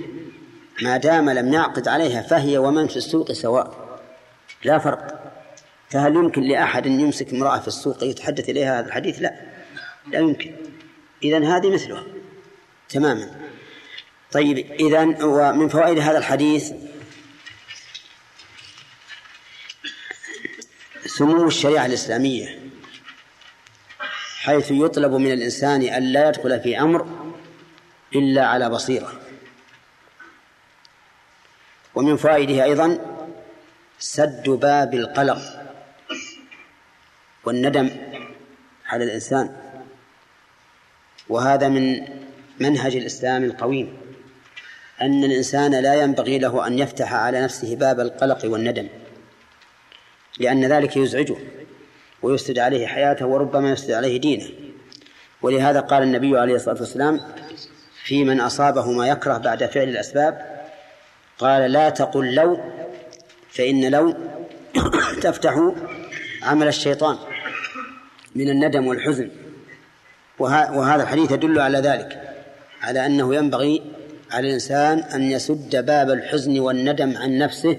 ما دام لم يعقد عليها فهي ومن في السوق سواء. لا فرق. فهل يمكن لأحد أن يمسك امرأة في السوق يتحدث إليها هذا الحديث؟ لا. لا يمكن. إذن هذه مثلها تماما. طيب إذن ومن فوائد هذا الحديث سمو الشريعة الإسلامية حيث يطلب من الإنسان أن لا يدخل في أمر إلا على بصيرة. ومن فوائده أيضا سد باب القلق والندم على الإنسان وهذا من منهج الإسلام القويم أن الإنسان لا ينبغي له أن يفتح على نفسه باب القلق والندم. لأن ذلك يزعجه ويفسد عليه حياته وربما يفسد عليه دينه. ولهذا قال النبي عليه الصلاة والسلام في من أصابه ما يكره بعد فعل الأسباب قال لا تقل لو فإن لو تفتح عمل الشيطان من الندم والحزن. وهذا الحديث يدل على ذلك على أنه ينبغي على الإنسان أن يسد باب الحزن والندم عن نفسه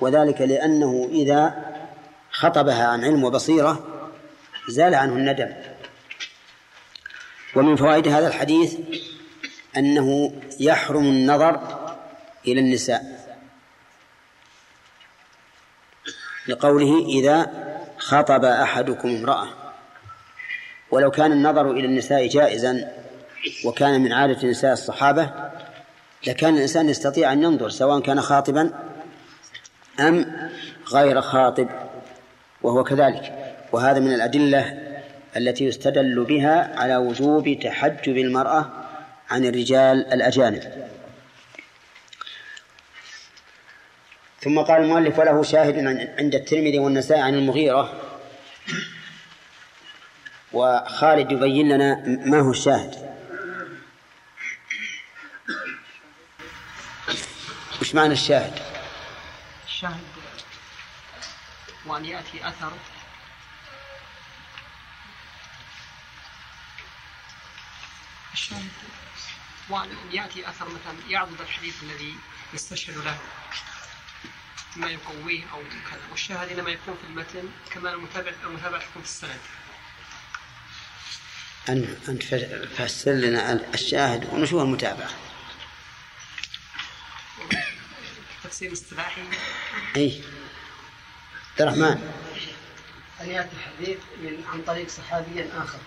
وذلك لأنه إذا خطبها عن علم وبصيرة زال عنه الندم. ومن فوائد هذا الحديث أنه يحرم النظر إلى النساء. لقوله إذا خطب أحدكم امرأة ولو كان النظر إلى النساء جائزا وكان من عادة نساء الصحابة لكان الإنسان يستطيع أن ينظر سواء كان خاطبا أم غير خاطب. وهو كذلك. وهذا من الأدلة التي يستدل بها على وجوب تحجب المرأة عن الرجال الأجانب. ثم قال المؤلف وله شاهد عند الترمذي والنسائي عن المغيرة. وخالد يبين لنا ما هو الشاهد. وش معنى الشاهد؟ الشاهد. وأن يأتي أثر. الشاهد وأن يأتي أثر مثلا يعضد الحديث الذي يستشهد له ما يقويه أو كذا. والشاهد إنما يكون في المتن كما المتابع المتابعة تكون في السند. أنت أنت فسر لنا الشاهد ونشوف المتابعة تفسير اصطلاحي أي عبد الرحمن. أن يأتي الحديث من عن طريق صحابي آخر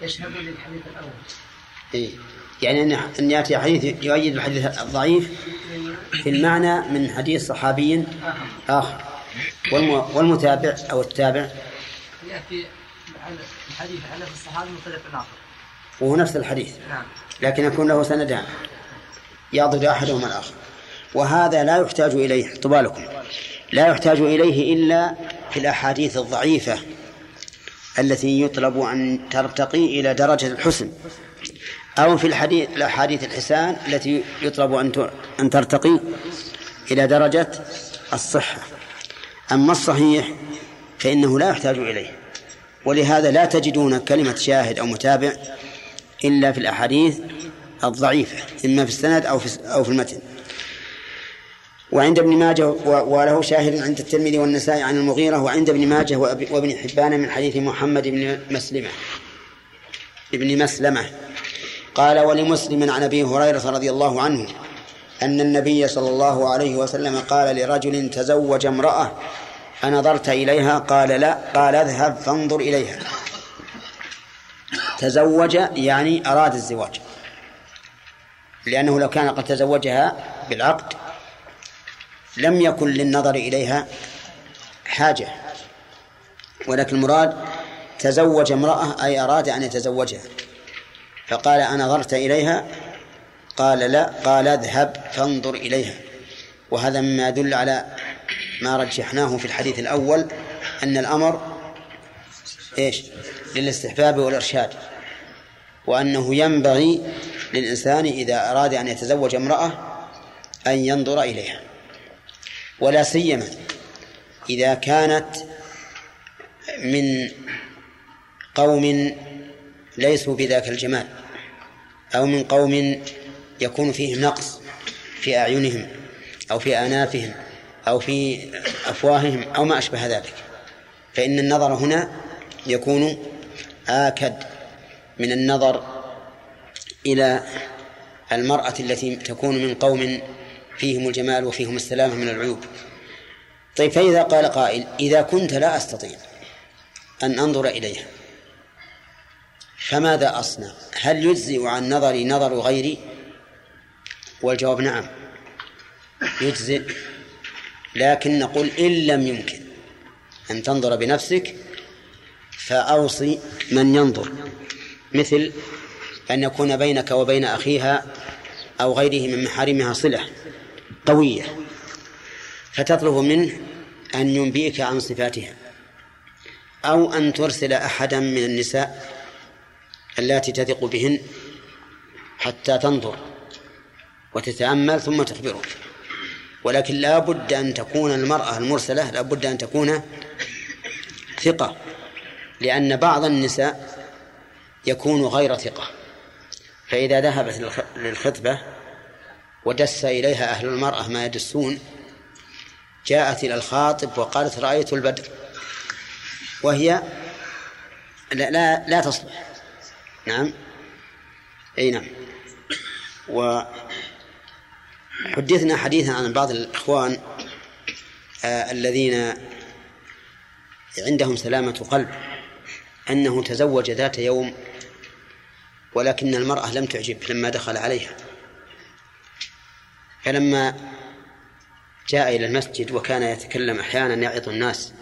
يشهد للحديث الأول. إيه. يعني أن أن يأتي حديث يؤيد الحديث الضعيف في المعنى من حديث صحابي آخر. والمتابع أو التابع. يأتي الحديث على الصحابي طريق آخر وهو نفس الحديث. نعم. لكن يكون له سندان يضد أحدهما الآخر. وهذا لا يحتاج إليه طبالكم لا يحتاج إليه إلا في الأحاديث الضعيفة التي يطلب أن ترتقي إلى درجة الحسن أو في الحديث الأحاديث الحسان التي يطلب أن أن ترتقي إلى درجة الصحة. أما الصحيح فإنه لا يحتاج إليه. ولهذا لا تجدون كلمة شاهد أو متابع إلا في الأحاديث الضعيفة إما في السند أو في أو في المتن. وعند ابن ماجه وله شاهد عند الترمذي والنسائي عن المغيرة وعند ابن ماجه وابن حبان من حديث محمد بن مسلمة. ابن مسلمة. قال ولمسلم عن أبي هريرة رضي الله عنه أن النبي صلى الله عليه وسلم قال لرجل تزوج امرأة أنظرت إليها؟ قال لا. قال اذهب فانظر إليها. تزوج يعني أراد الزواج. لأنه لو كان قد تزوجها بالعقد لم يكن للنظر إليها حاجة. ولكن المراد تزوج امرأة أي أراد أن يتزوجها. فقال أنظرت إليها؟ قال لا. قال اذهب فانظر إليها. وهذا مما يدل على ما رجحناه في الحديث الأول أن الأمر إيش؟ للاستحباب والإرشاد. وأنه ينبغي للإنسان إذا أراد أن يتزوج امرأة أن ينظر إليها. ولا سيما إذا كانت من قوم ليسوا بذاك الجمال أو من قوم يكون فيهم نقص في أعينهم أو في آنافهم أو في أفواههم أو ما أشبه ذلك. فإن النظر هنا يكون آكد من النظر إلى المرأة التي تكون من قوم فيهم الجمال وفيهم السلامة من العيوب. طيب فإذا قال قائل إذا كنت لا أستطيع أن أنظر إليها فماذا أصنع؟ هل يجزئ عن نظري نظر غيري؟ والجواب نعم يجزئ. لكن نقول إن لم يمكن أن تنظر بنفسك فأوصي من ينظر مثل أن يكون بينك وبين أخيها أو غيره من محارمها صلة. قوية فتطلب منه أن ينبئك عن صفاتها أو أن ترسل أحدا من النساء اللاتي تثق بهن حتى تنظر وتتأمل ثم تخبرك. ولكن لا بد أن تكون المرأة المرسلة لا بد أن تكون ثقة لأن بعض النساء يكون غير ثقة. فإذا ذهبت للخ- للخطبة ودس إليها أهل المرأة ما يدسون جاءت إلى الخاطب وقالت رأيت البدر. وهي لا لا, لا تصلح. نعم. أي نعم. وحدثنا حديثا عن بعض الإخوان آه الذين عندهم سلامة قلب أنه تزوج ذات يوم ولكن المرأة لم تعجب لما دخل عليها. فلما جاء إلى المسجد وكان يتكلم أحيانا يعظ الناس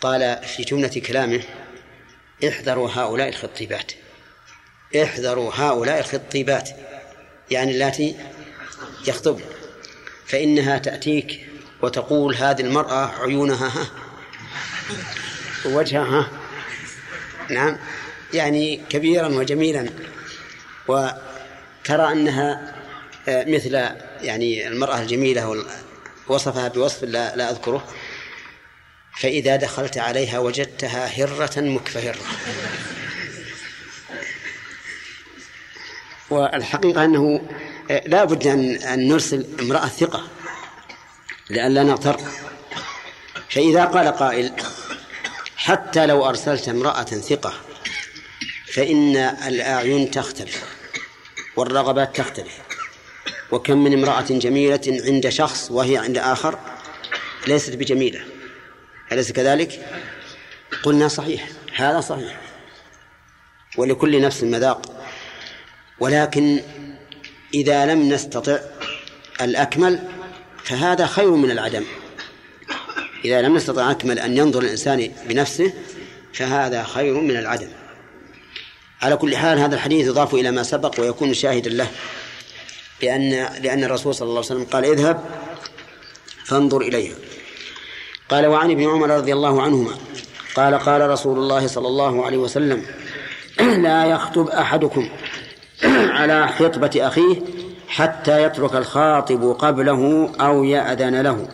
قال في جملة كلامه احذروا هؤلاء الخطيبات احذروا هؤلاء الخطيبات. يعني اللاتي يخطبن. فإنها تأتيك وتقول هذه المرأة عيونها ها ووجهها ها. نعم. يعني كبيرا وجميلا. وترى أنها مثل يعني المرأة الجميلة وصفها بوصف لا, لا أذكره. فإذا دخلت عليها وجدتها هرة مكفهرة. والحقيقة أنه آه، لا بد أن أن نرسل امرأة ثقة لئلا نغتر. فإذا قال قائل حتى لو أرسلت امرأة ثقة فإن الأعين تختلف والرغبات تختلف. وكم من امرأة جميلة عند شخص وهي عند آخر ليست بجميلة. أليس كذلك؟ قلنا صحيح. هذا صحيح. ولكل نفس مذاق. ولكن إذا لم نستطع الأكمل فهذا خير من العدم. إذا لم نستطع أكمل أن ينظر الإنسان بنفسه فهذا خير من العدم. على كل حال هذا الحديث يضاف إلى ما سبق ويكون شاهدا له. لأن لأن الرسول صلى الله عليه وسلم قال اذهب فانظر إليها. قال وعن ابن عمر رضي الله عنهما قال قال رسول الله صلى الله عليه وسلم لا يخطب أحدكم على خطبة أخيه حتى يترك الخاطب قبله أو يأذن له.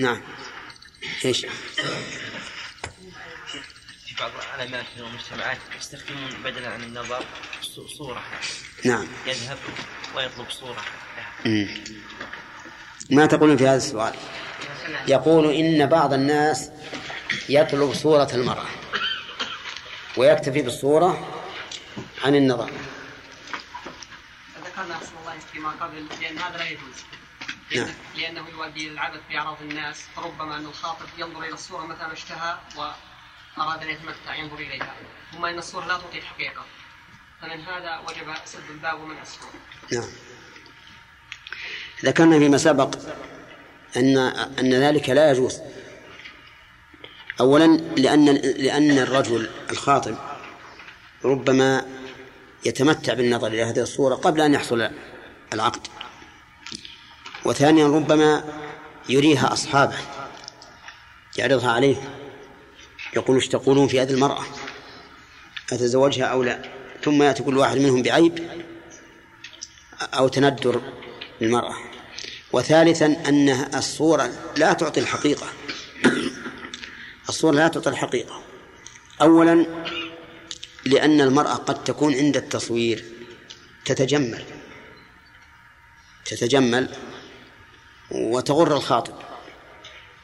نعم. إيش؟ في بعض العلامات في المجتمعات يستخدمون بدلا عن النظر صورة. نعم. يذهب ويطلب صورة. مم. ما تقولون في هذا السؤال؟ يقول إن بعض الناس يطلب صورة المرأة ويكتفي بالصورة عن النظر ذكرنا الله فيما قبل لأن هذا لا يجوز. نعم. لأنه يؤدي إلى العبث بأعراض الناس. فربما أن الخاطب ينظر إلى الصورة متى ما اشتهى وأراد أن يتمتع ينظر إليها. ثم أن الصورة لا تعطي الحقيقة. فمن هذا وجب سد الباب ومن الصورة نعم. ذكرنا فيما سبق أن أن ذلك لا يجوز. أولا لأن لأن الرجل الخاطب ربما يتمتع بالنظر إلى هذه الصورة قبل أن يحصل العقد. وثانيا ربما يريها أصحابه يعرضها عليه يقول إيش تقولون في هذه المرأة؟ أتزوجها أو لا؟ ثم يأتي كل واحد منهم بعيب أو تندر للمرأة. وثالثا أن الصورة لا تعطي الحقيقة. الصورة لا تعطي الحقيقة. أولا لأن المرأة قد تكون عند التصوير تتجمل. تتجمل وتغر الخاطب.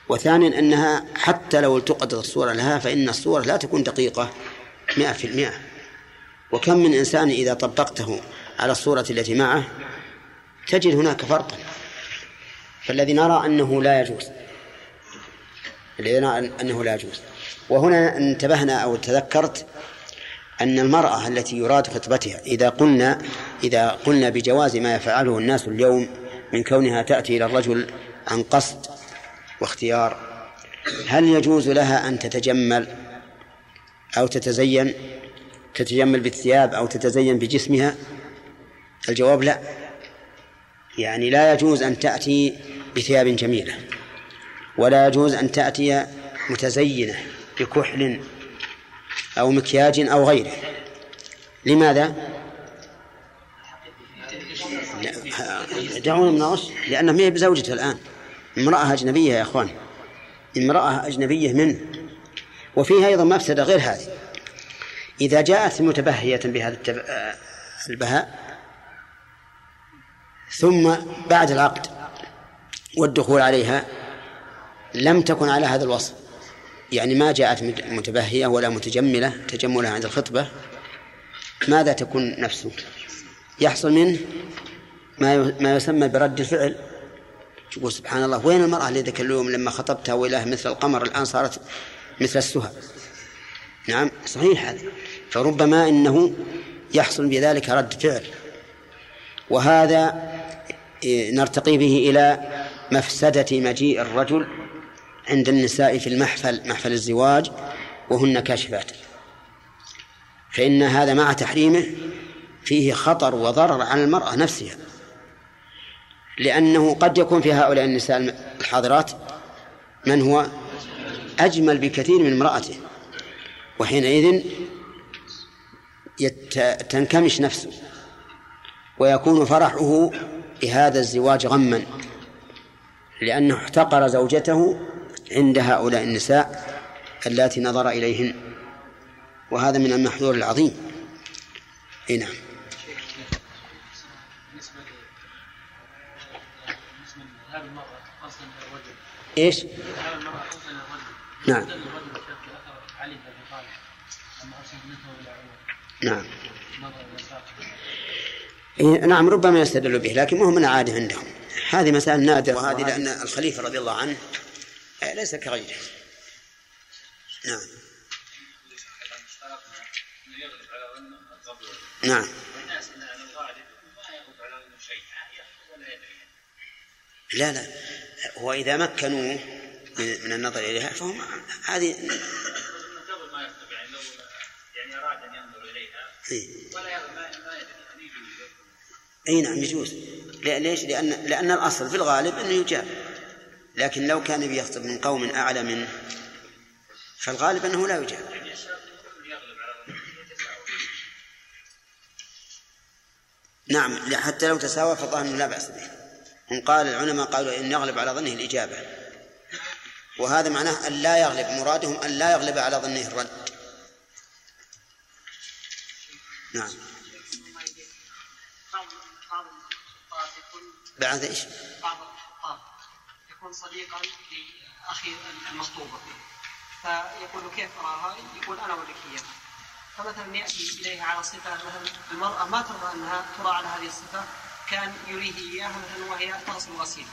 وثانيا أنها حتى لو التقطت الصورة لها فإن الصورة لا تكون دقيقة مئة في المئة. وكم من إنسان إذا طبقته على الصورة التي معه تجد هناك فرقا فالذي نرى أنه لا يجوز. الذي نرى أنه لا يجوز. وهنا انتبهنا أو تذكرت أن المرأة التي يراد خطبتها إذا قلنا إذا قلنا بجواز ما يفعله الناس اليوم من كونها تأتي إلى الرجل عن قصد واختيار هل يجوز لها أن تتجمل أو تتزين؟ تتجمل بالثياب أو تتزين بجسمها؟ الجواب لا. يعني لا يجوز أن تأتي بثياب جميلة ولا يجوز أن تأتي متزينة بكحل أو مكياج أو غيره. لماذا؟ دعونا من الغش لأنها ما هي بزوجته الآن. امرأة أجنبية يا أخوان. امرأة أجنبية منه وفيها أيضا مفسدة غير هذه. إذا جاءت متبهية بهذا التب... آه، البهاء ثم بعد العقد والدخول عليها لم تكن على هذا الوصف. يعني ما جاءت متبهية ولا متجملة تجملها عند الخطبة ماذا تكون نفسه يحصل منه ما ما يسمى برد الفعل. تقول سبحان الله وين المرأة اللي ذاك اليوم لما خطبتها وإله مثل القمر الآن صارت مثل السهى؟ نعم صحيح هذا. فربما إنه يحصل بذلك رد فعل. وهذا نرتقي به إلى مفسدة مجيء الرجل عند النساء في المحفل محفل الزواج وهن كاشفات. فإن هذا مع تحريمه فيه خطر وضرر على المرأة نفسها. لأنه قد يكون في هؤلاء النساء الحاضرات من هو أجمل بكثير من امرأته. وحينئذ يت... تنكمش نفسه ويكون فرحه بهذا الزواج غما لأنه احتقر زوجته عند هؤلاء النساء اللاتي نظر إليهن وهذا من المحذور العظيم. إي نعم. إيش؟ نعم. نعم. نعم ربما يستدل به لكن مو من العادة عندهم. هذه مسائل نادرة وهذه لأن الخليفة رضي الله عنه ليس كغيره. نعم. نعم. لا لا. هو إذا مكنوه من النظر إليها فهم هذه قبل ما يخطب يعني لو يعني أراد أن ينظر ما أي نعم يجوز. ليش؟ لأن لأن الأصل في الغالب أنه يجاب. لكن لو كان بيخطب من قوم أعلى منه فالغالب أنه لا يجاب. نعم حتى لو تساوى فالظاهر لا بأس به. هم قال العلماء قالوا إن يغلب على ظنه الإجابة. وهذا معناه أن لا يغلب مرادهم أن لا يغلب على ظنه الرد. نعم. بعد إيش؟ بعض الخطاب يكون صديقا لأخي المخطوبه فيقول كيف اراها؟ يقول أنا اوريك اياها فمثلا يأتي إليها على صفة مثلا المرأة ما ترضى أنها ترى على هذه الصفة كان يريه إياها مثلا وهي تغسل غسيل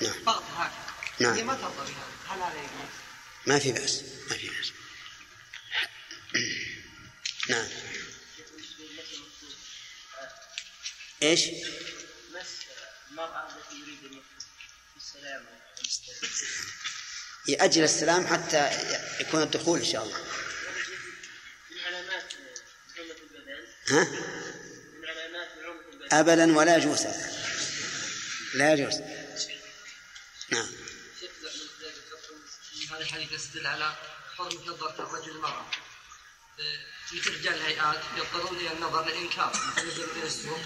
نعم. ضغط هكذا نعم. هي ما ترضى بها هل هذا يجوز؟ ما في بأس. ما في بأس. نعم. إيش؟ المرأة التي يريد أن يأجل السلام حتى يكون الدخول إن شاء الله. ها؟ من علامات البدن أبدا ولا يجوز. لا يجوز. نعم. هذا الحديث يستدل على حرمة نظرة الرجل المرأة. مثل رجال الهيئات يضطرون إلى النظر للإنكار. مثل إلى السوق.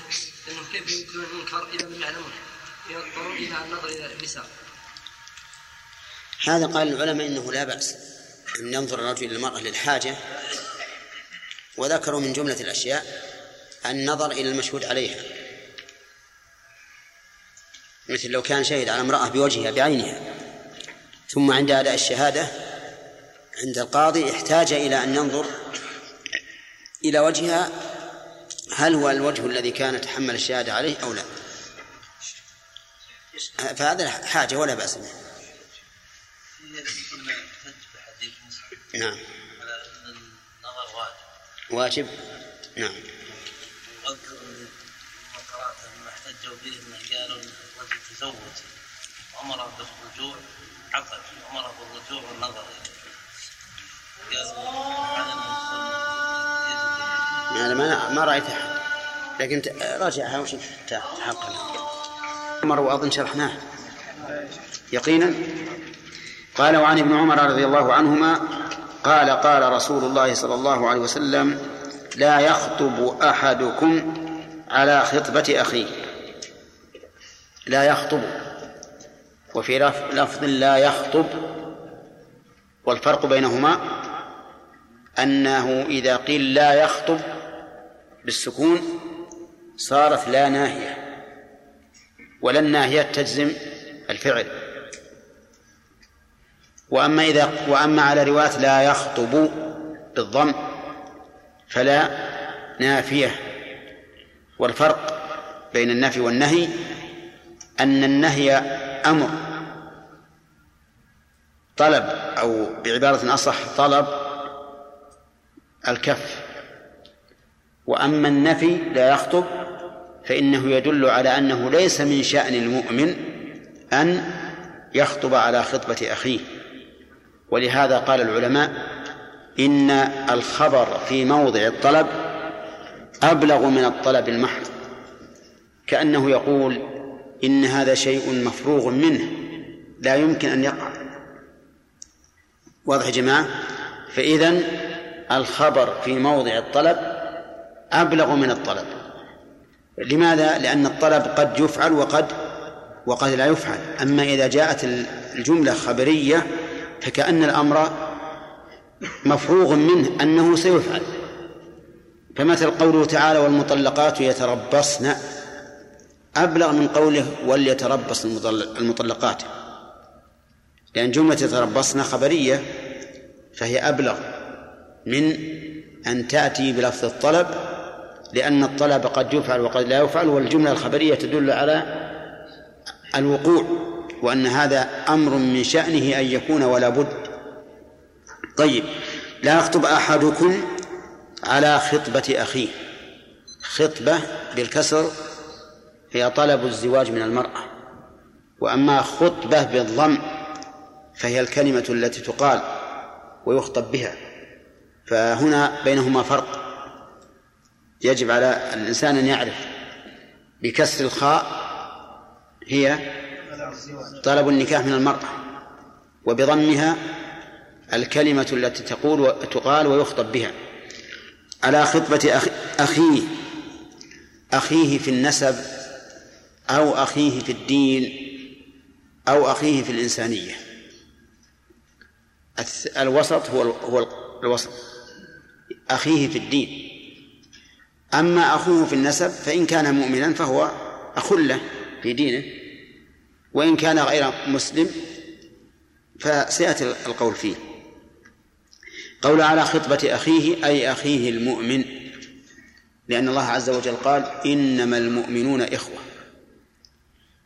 انهم كيف يمكنون المنكر إذا لم يعلمون؟ يضطرون إلى النظر إلى النساء هذا قال العلماء إنه لا بأس أن ينظر الرجل إلى المرأة للحاجة وذكروا من جملة الأشياء النظر إلى المشهود عليها. مثل لو كان شهد على امرأة بوجهها بعينها ثم عند أداء الشهادة عند القاضي احتاج إلى أن ينظر إلى وجهها هل هو الوجه الذي كان تحمل الشهادة عليه أو لا؟ فهذا حاجة ولا بأس نعم. واجب؟ نعم. واذكر ما قرات ما احتجوا به قالوا الرجل تزوج وامره بالرجوع عقد وامره بالرجوع والنظر. يعني ما ما رأيت أحد. لكن راجعها وش تحقق عمر وأظن شرحناه. يقينا؟ قال وعن ابن عمر رضي الله عنهما قال قال رسول الله صلى الله عليه وسلم لا يخطب أحدكم على خطبة أخيه. لا يخطب. وفي لفظ لا يخطب والفرق بينهما أنه إذا قيل لا يخطب بالسكون صارت لا ناهية ولا الناهية تجزم الفعل. وأما إذا وأما على رواية لا يخطب بالضم فلا نافية. والفرق بين النفي والنهي أن النهي أمر. طلب أو بعبارة أصح طلب الكف. وأما النفي لا يخطب فإنه يدل على أنه ليس من شأن المؤمن أن يخطب على خطبة أخيه. ولهذا قال العلماء إن الخبر في موضع الطلب أبلغ من الطلب المحض. كأنه يقول إن هذا شيء مفروغ منه لا يمكن أن يقع. واضح يا جماعة؟ فإذا الخبر في موضع الطلب أبلغ من الطلب. لماذا؟ لأن الطلب قد يفعل وقد وقد لا يفعل. أما إذا جاءت الجملة خبرية فكأن الأمر مفروغ منه أنه سيفعل. فمثل قوله تعالى والمطلقات يتربصن أبلغ من قوله وليتربص المطلقات لأن جملة يتربصن خبرية فهي أبلغ من أن تأتي بلفظ الطلب لأن الطلب قد يفعل وقد لا يفعل والجملة الخبرية تدل على الوقوع وأن هذا أمر من شأنه أن يكون ولا بد. طيب لا يخطب أحدكم على خطبة أخيه. خطبة بالكسر هي طلب الزواج من المرأة وأما خطبة بالضم فهي الكلمة التي تقال ويخطب بها فهنا بينهما فرق. يجب على الإنسان أن يعرف بكسر الخاء هي طلب النكاح من المرأة وبضمها الكلمة التي تقول تقال ويخطب بها. على خطبة أخيه أخيه في النسب أو أخيه في الدين أو أخيه في الإنسانية. الوسط هو هو الوسط. أخيه في الدين. أما أخوه في النسب فإن كان مؤمنا فهو أخ له في دينه وإن كان غير مسلم فسيأتي القول فيه. قول على خطبة أخيه أي أخيه المؤمن لأن الله عز وجل قال إنما المؤمنون إخوة.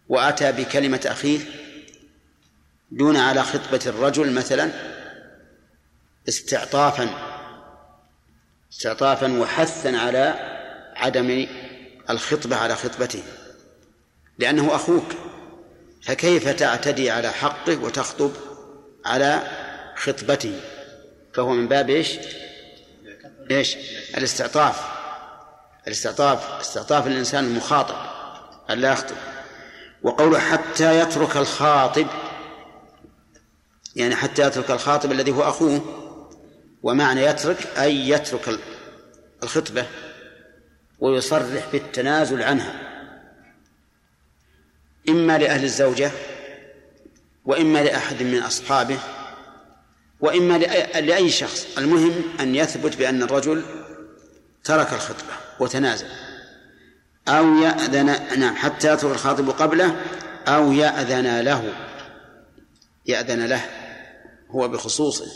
وأتى بكلمة أخيه دون على خطبة الرجل مثلا استعطافا استعطافا وحثا على عدم الخطبة على خطبته لأنه أخوك. فكيف تعتدي على حقه وتخطب على خطبته؟ فهو من باب إيش؟ إيش؟ الاستعطاف. الاستعطاف استعطاف الإنسان المخاطب أن لا يخطب. وقوله حتى يترك الخاطب يعني حتى يترك الخاطب الذي هو أخوه. ومعنى يترك أي يترك الخطبة. ويصرح بالتنازل عنها. إما لأهل الزوجة وإما لأحد من أصحابه وإما لأي شخص. المهم أن يثبت بأن الرجل ترك الخطبة وتنازل. أو يأذن نعم حتى يترك الخاطب قبله أو يأذن له. يأذن له هو بخصوصه.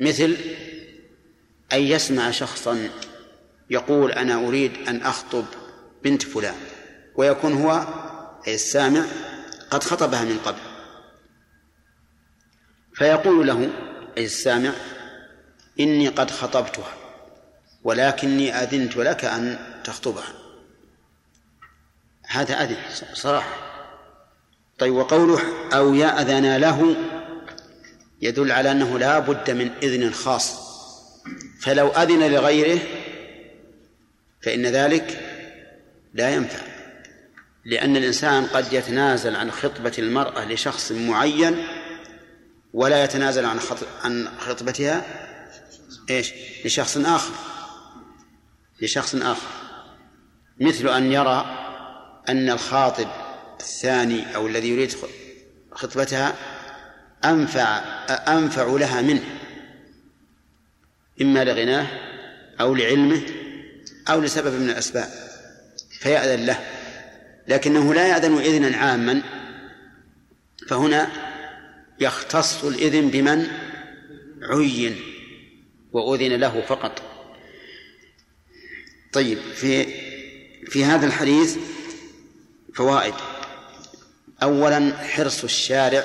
مثل أن يسمع شخصا يقول أنا أريد أن أخطب بنت فلان ويكون هو أي السامع قد خطبها من قبل. فيقول له أي السامع إني قد خطبتها ولكني أذنت لك أن تخطبها. هذا أذن صراحة. طيب وقوله أو يأذن له يدل على أنه لا بد من إذن خاص. فلو أذن لغيره فإن ذلك لا ينفع. لأن الإنسان قد يتنازل عن خطبة المرأة لشخص معين ولا يتنازل عن عن خطبتها إيش؟ لشخص آخر. لشخص آخر. مثل أن يرى أن الخاطب الثاني أو الذي يريد خطبتها أنفع أنفع لها منه. إما لغناه أو لعلمه أو لسبب من الأسباب فيأذن له. لكنه لا يأذن إذنا عاما فهنا يختص الإذن بمن؟ عين وأذن له فقط. طيب في في هذا الحديث فوائد. أولا حرص الشارع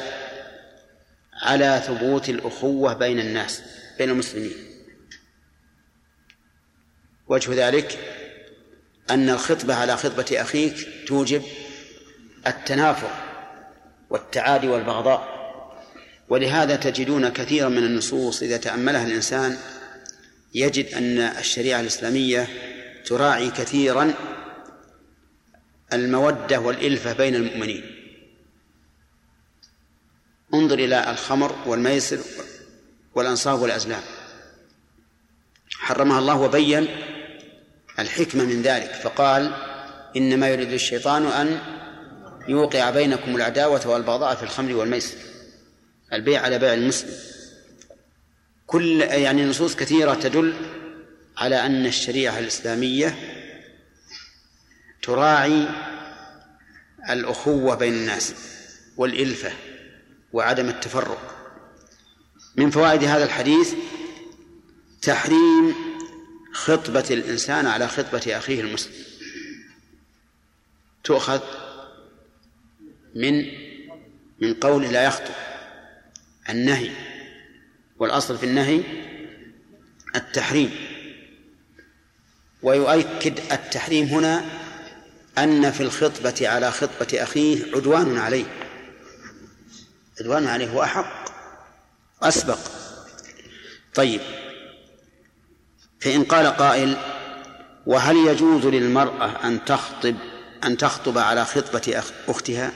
على ثبوت الأخوة بين الناس بين المسلمين. وجه ذلك أن الخطبة على خطبة أخيك توجب التنافر والتعادي والبغضاء ولهذا تجدون كثيرا من النصوص إذا تأملها الإنسان يجد أن الشريعة الإسلامية تراعي كثيرا المودة والإلفة بين المؤمنين. انظر إلى الخمر والميسر والأنصاب والأزلام. حرمها الله وبين الحكمة من ذلك فقال إنما يريد الشيطان أن يوقع بينكم العداوة والبغضاء في الخمر والميسر البيع على بيع المسلم. كل يعني نصوص كثيرة تدل على أن الشريعة الإسلامية تراعي الأخوة بين الناس والإلفة وعدم التفرق. من فوائد هذا الحديث تحريم خطبة الإنسان على خطبة أخيه المسلم تؤخذ من من قول لا يخطب النهي والأصل في النهي التحريم. ويؤكد التحريم هنا أن في الخطبة على خطبة أخيه عدوان عليه. عدوان عليه هو أحق أسبق. طيب. فإن قال قائل وهل يجوز للمرأة أن تخطب أن تخطب على خطبة أختها؟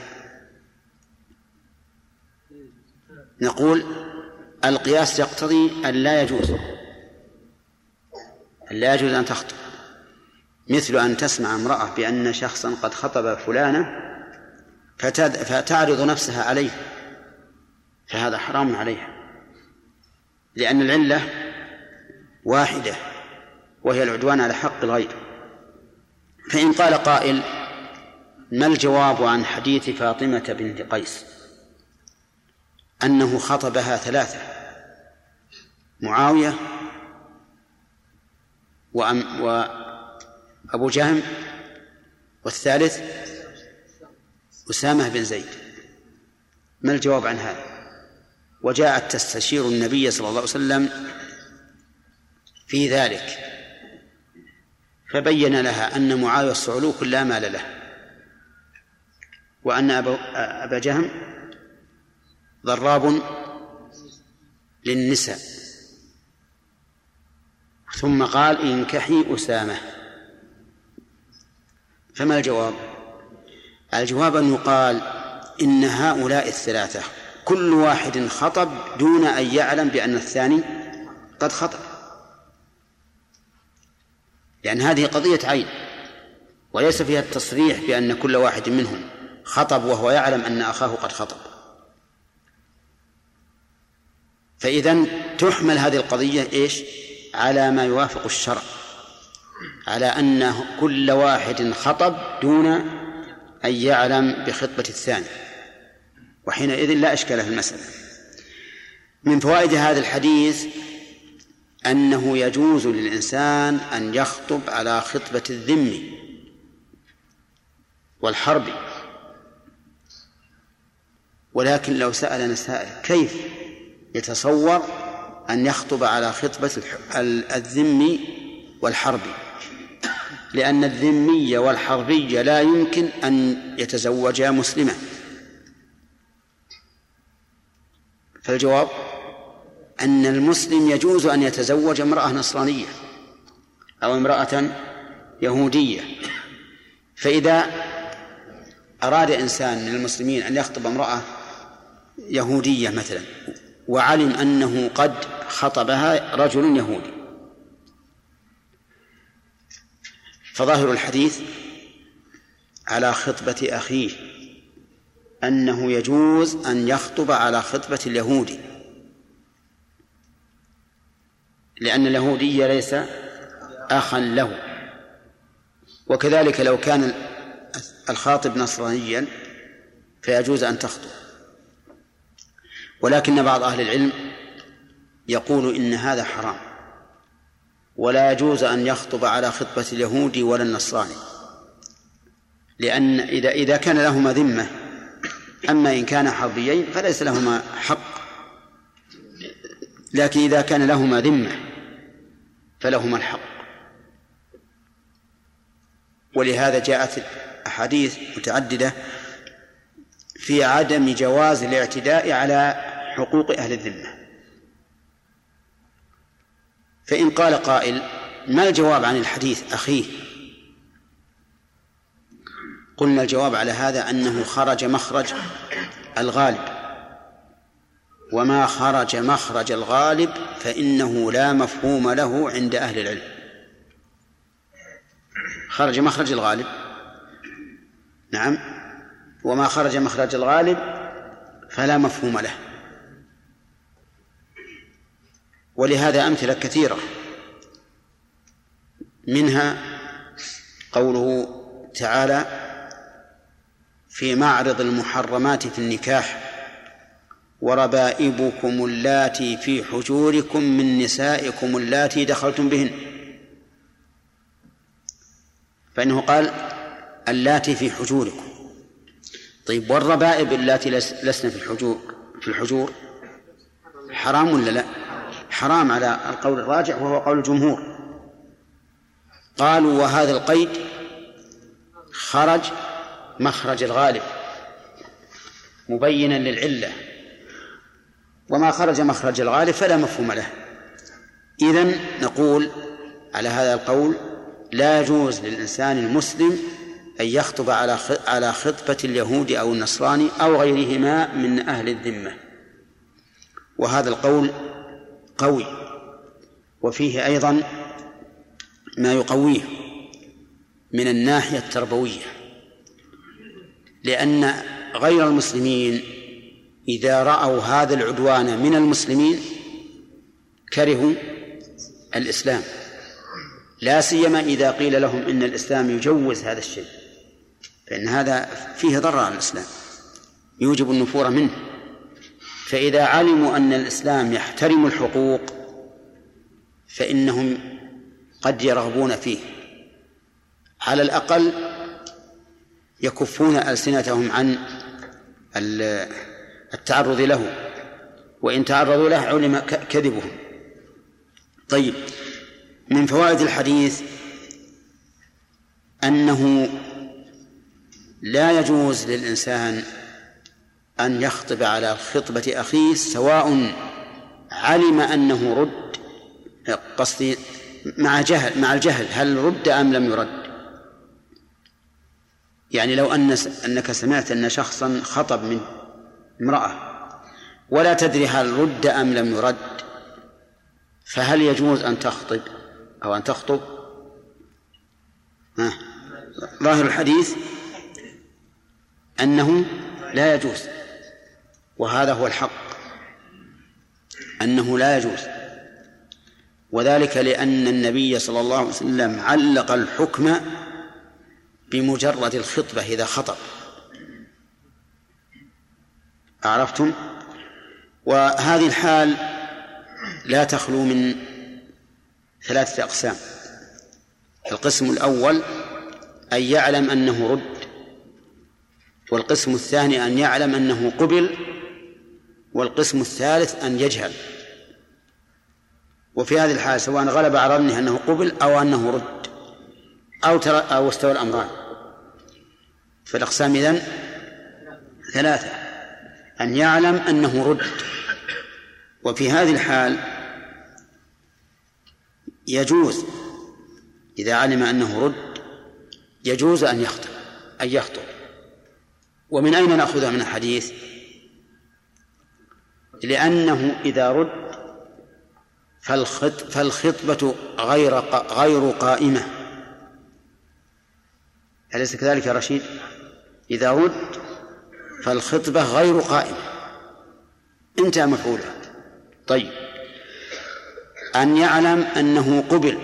نقول القياس يقتضي أن لا يجوز أن لا يجوز أن تخطب. مثل أن تسمع امرأة بأن شخصا قد خطب فلانة فتعرض نفسها عليه فهذا حرام عليها لأن العلة واحدة. وهي العدوان على حق الغير فإن قال قائل ما الجواب عن حديث فاطمة بنت قيس؟ أنه خطبها ثلاثة معاوية وأم وأبو جهم والثالث أسامة بن زيد. ما الجواب عن هذا؟ وجاءت تستشير النبي صلى الله عليه وسلم في ذلك. فبين لها أن معاوية الصعلوك لا مال له. وأن أبا جهم ضراب للنساء. ثم قال انكحي أسامة. فما الجواب؟ الجواب أن يقال إن هؤلاء الثلاثة كل واحد خطب دون أن يعلم بأن الثاني قد خطب. لأن هذه قضية عين وليس فيها التصريح بأن كل واحد منهم خطب وهو يعلم أن أخاه قد خطب. فإذا تحمل هذه القضية إيش؟ على ما يوافق الشرع على أن كل واحد خطب دون أن يعلم بخطبة الثاني. وحينئذ لا إشكال في المسألة. من فوائد هذا الحديث أنه يجوز للإنسان أن يخطب على خطبة الذم والحرب. ولكن لو سألنا سائل كيف يتصور أن يخطب على خطبة الذم والحرب؟ لأن الذمي والحربي لا يمكن أن يتزوجا مسلما. فالجواب أن المسلم يجوز أن يتزوج امرأة نصرانية أو امرأة يهودية. فإذا أراد إنسان من المسلمين أن يخطب امرأة يهودية مثلا وعلم أنه قد خطبها رجل يهودي فظاهر الحديث على خطبة أخيه أنه يجوز أن يخطب على خطبة اليهودي. لأن اليهودي ليس أخا له. وكذلك لو كان الخاطب نصرانيا فيجوز أن تخطب. ولكن بعض أهل العلم يقول إن هذا حرام. ولا يجوز أن يخطب على خطبة اليهودي ولا النصراني. لأن إذا إذا كان لهما ذمة أما إن كان حربيين فليس لهما حق. لكن إذا كان لهما ذمة فلهما الحق. ولهذا جاءت أحاديث متعددة في عدم جواز الاعتداء على حقوق أهل الذمة. فإن قال قائل ما الجواب عن الحديث أخيه قلنا الجواب على هذا أنه خرج مخرج الغالب. وما خرج مخرج الغالب فإنه لا مفهوم له عند أهل العلم. خرج مخرج الغالب. نعم. وما خرج مخرج الغالب فلا مفهوم له. ولهذا أمثلة كثيرة. منها قوله تعالى في معرض المحرمات في النكاح. وربائبكم اللاتي في حجوركم من نسائكم اللاتي دخلتم بهن. فإنه قال اللاتي في حجوركم. طيب والربائب اللاتي لسن في الحجور في الحجور حرام ولا لا؟ حرام على القول الراجع وهو قول الجمهور. قالوا وهذا القيد خرج مخرج الغالب مبينا للعلة. وما خرج مخرج الغالب فلا مفهوم له. إذن نقول على هذا القول لا يجوز للإنسان المسلم أن يخطب على على خطبة اليهود أو النصراني أو غيرهما من أهل الذمة. وهذا القول قوي. وفيه أيضا ما يقويه من الناحية التربوية. لأن غير المسلمين إذا رأوا هذا العدوان من المسلمين كرهوا الإسلام. لا سيما إذا قيل لهم إن الإسلام يجوز هذا الشيء فإن هذا فيه ضرر على الإسلام يوجب النفور منه. فإذا علموا أن الإسلام يحترم الحقوق فإنهم قد يرغبون فيه. على الأقل يكفون ألسنتهم عن التعرض له وإن تعرضوا له علم كذبهم. طيب من فوائد الحديث أنه لا يجوز للإنسان أن يخطب على خطبة أخيه سواء علم أنه رد قصدي مع جهل مع الجهل هل رد أم لم يرد؟ يعني لو أن أنك سمعت أن شخصا خطب من امرأة. ولا تدري هل رد أم لم يرد. فهل يجوز أن تخطب أو أن تخطب. ظاهر الحديث أنه لا يجوز. وهذا هو الحق. أنه لا يجوز. وذلك لأن النبي صلى الله عليه وسلم علق الحكم بمجرد الخطبة إذا خطب. عرفتم؟ وهذه الحال لا تخلو من ثلاثة أقسام. القسم الأول أن يعلم أنه رد والقسم الثاني أن يعلم أنه قبل والقسم الثالث أن يجهل. وفي هذه الحالة سواء غلب على ظنه أنه قبل أو أنه رد أو ترى أو استوى الأمران. فالأقسام إذن ثلاثة. أن يعلم أنه رد. وفي هذه الحال يجوز إذا علم أنه رد يجوز أن يخطب أن يخطب ومن أين نأخذها من الحديث؟ لأنه إذا رد فالخط فالخطبة غير غير قائمة. أليس كذلك يا رشيد؟ إذا رد فالخطبة غير قائمة. انتهى مفعولها. طيب. أن يعلم أنه قبل.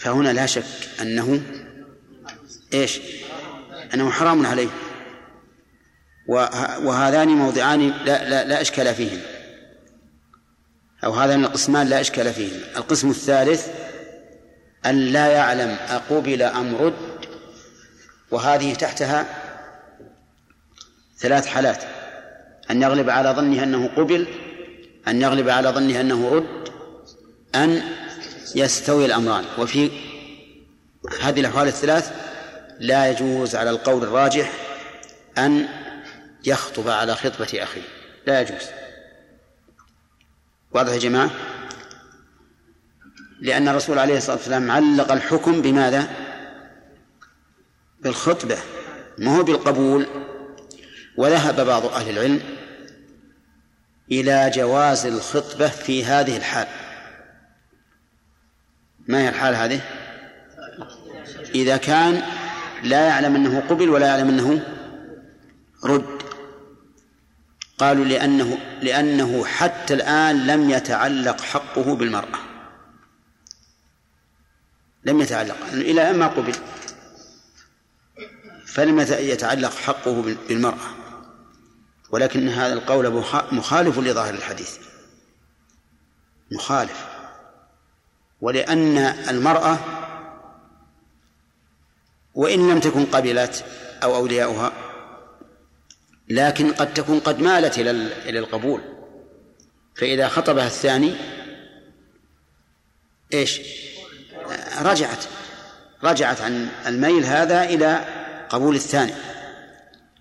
فهنا لا شك أنه إيش؟ أنه حرام عليه. وهذان موضعان لا, لا, لا إشكال فيهم أو هذان القسمان لا إشكال فيهم القسم الثالث أن لا يعلم أقبل أم رد. وهذه تحتها ثلاث حالات. أن يغلب على ظنه أنه قبل أن يغلب على ظنه أنه رد أن يستوي الأمران. وفي هذه الأحوال الثلاث لا يجوز على القول الراجح أن يخطب على خطبة أخيه. لا يجوز. واضح يا جماعة؟ لأن الرسول عليه الصلاة والسلام علق الحكم بماذا؟ بالخطبة ما هو بالقبول. وذهب بعض أهل العلم إلى جواز الخطبة في هذه الحال. ما هي الحال هذه؟ إذا كان لا يعلم أنه قبل ولا يعلم أنه رد. قالوا لأنه لأنه حتى الآن لم يتعلق حقه بالمرأة. لم يتعلق إلى أن ما قبل. فلم يتعلق حقه بالمرأة. ولكن هذا القول مخالف لظاهر الحديث. مخالف. ولأن المرأة وإن لم تكن قبلت أو أولياؤها لكن قد تكون قد مالت إلى إلى القبول. فإذا خطبها الثاني إيش؟ رجعت. رجعت عن الميل هذا إلى قبول الثاني.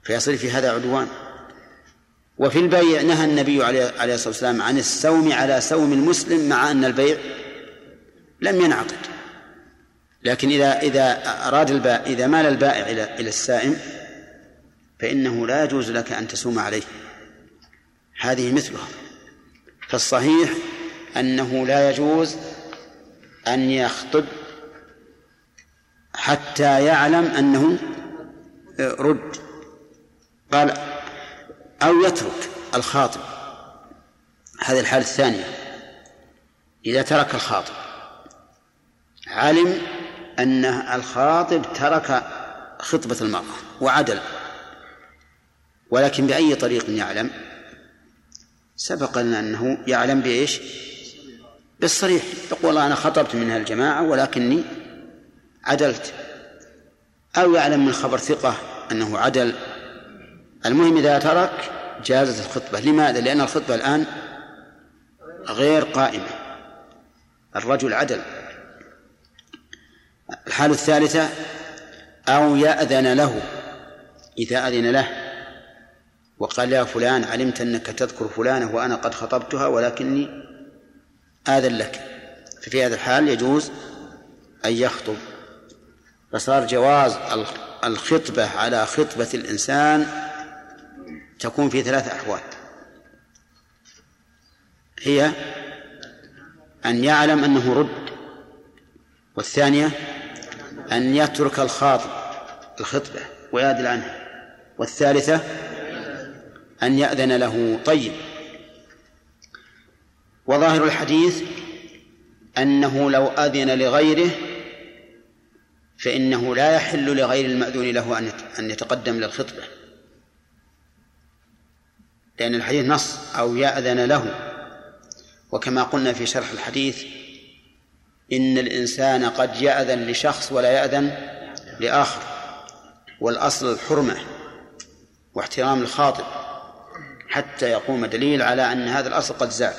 فيصير في هذا عدوان. وفي البيع نهى النبي عليه الصلاة والسلام عن السوم على سوم المسلم مع أن البيع لم ينعقد. لكن إذا إذا أراد البائع إذا مال البائع إلى إلى السائم فإنه لا يجوز لك أن تسوم عليه. هذه مثلها. فالصحيح أنه لا يجوز أن يخطب حتى يعلم أنه رد. قال أو يترك الخاطب. هذه الحالة الثانية. إذا ترك الخاطب علم أن الخاطب ترك خطبة المرأة وعدل ولكن بأي طريق يعلم؟ سبق لنا أنه يعلم بإيش؟ بالصريح. يقول أنا خطبت منها الجماعة ولكني عدلت. أو يعلم من خبر ثقة أنه عدل المهم إذا ترك جازت الخطبة. لماذا؟ لأن الخطبة الآن غير قائمة. الرجل عدل. الحالة الثالثة أو يأذن له. إذا أذن له وقال يا فلان علمت أنك تذكر فلانة وأنا قد خطبتها ولكني آذن لك. ففي هذا الحال يجوز أن يخطب. فصار جواز الخطبة على خطبة الإنسان تكون في ثلاث أحوال. هي أن يعلم أنه رد والثانية أن يترك الخاطب الخطبة ويعدل عنها والثالثة أن يأذن له. طيب. وظاهر الحديث أنه لو أذن لغيره فإنه لا يحل لغير المأذون له أن يتقدم للخطبة. لأن الحديث نص أو يأذن له. وكما قلنا في شرح الحديث إن الإنسان قد يأذن لشخص ولا يأذن لآخر. والأصل الحرمة واحترام الخاطب حتى يقوم دليل على أن هذا الأصل قد زال.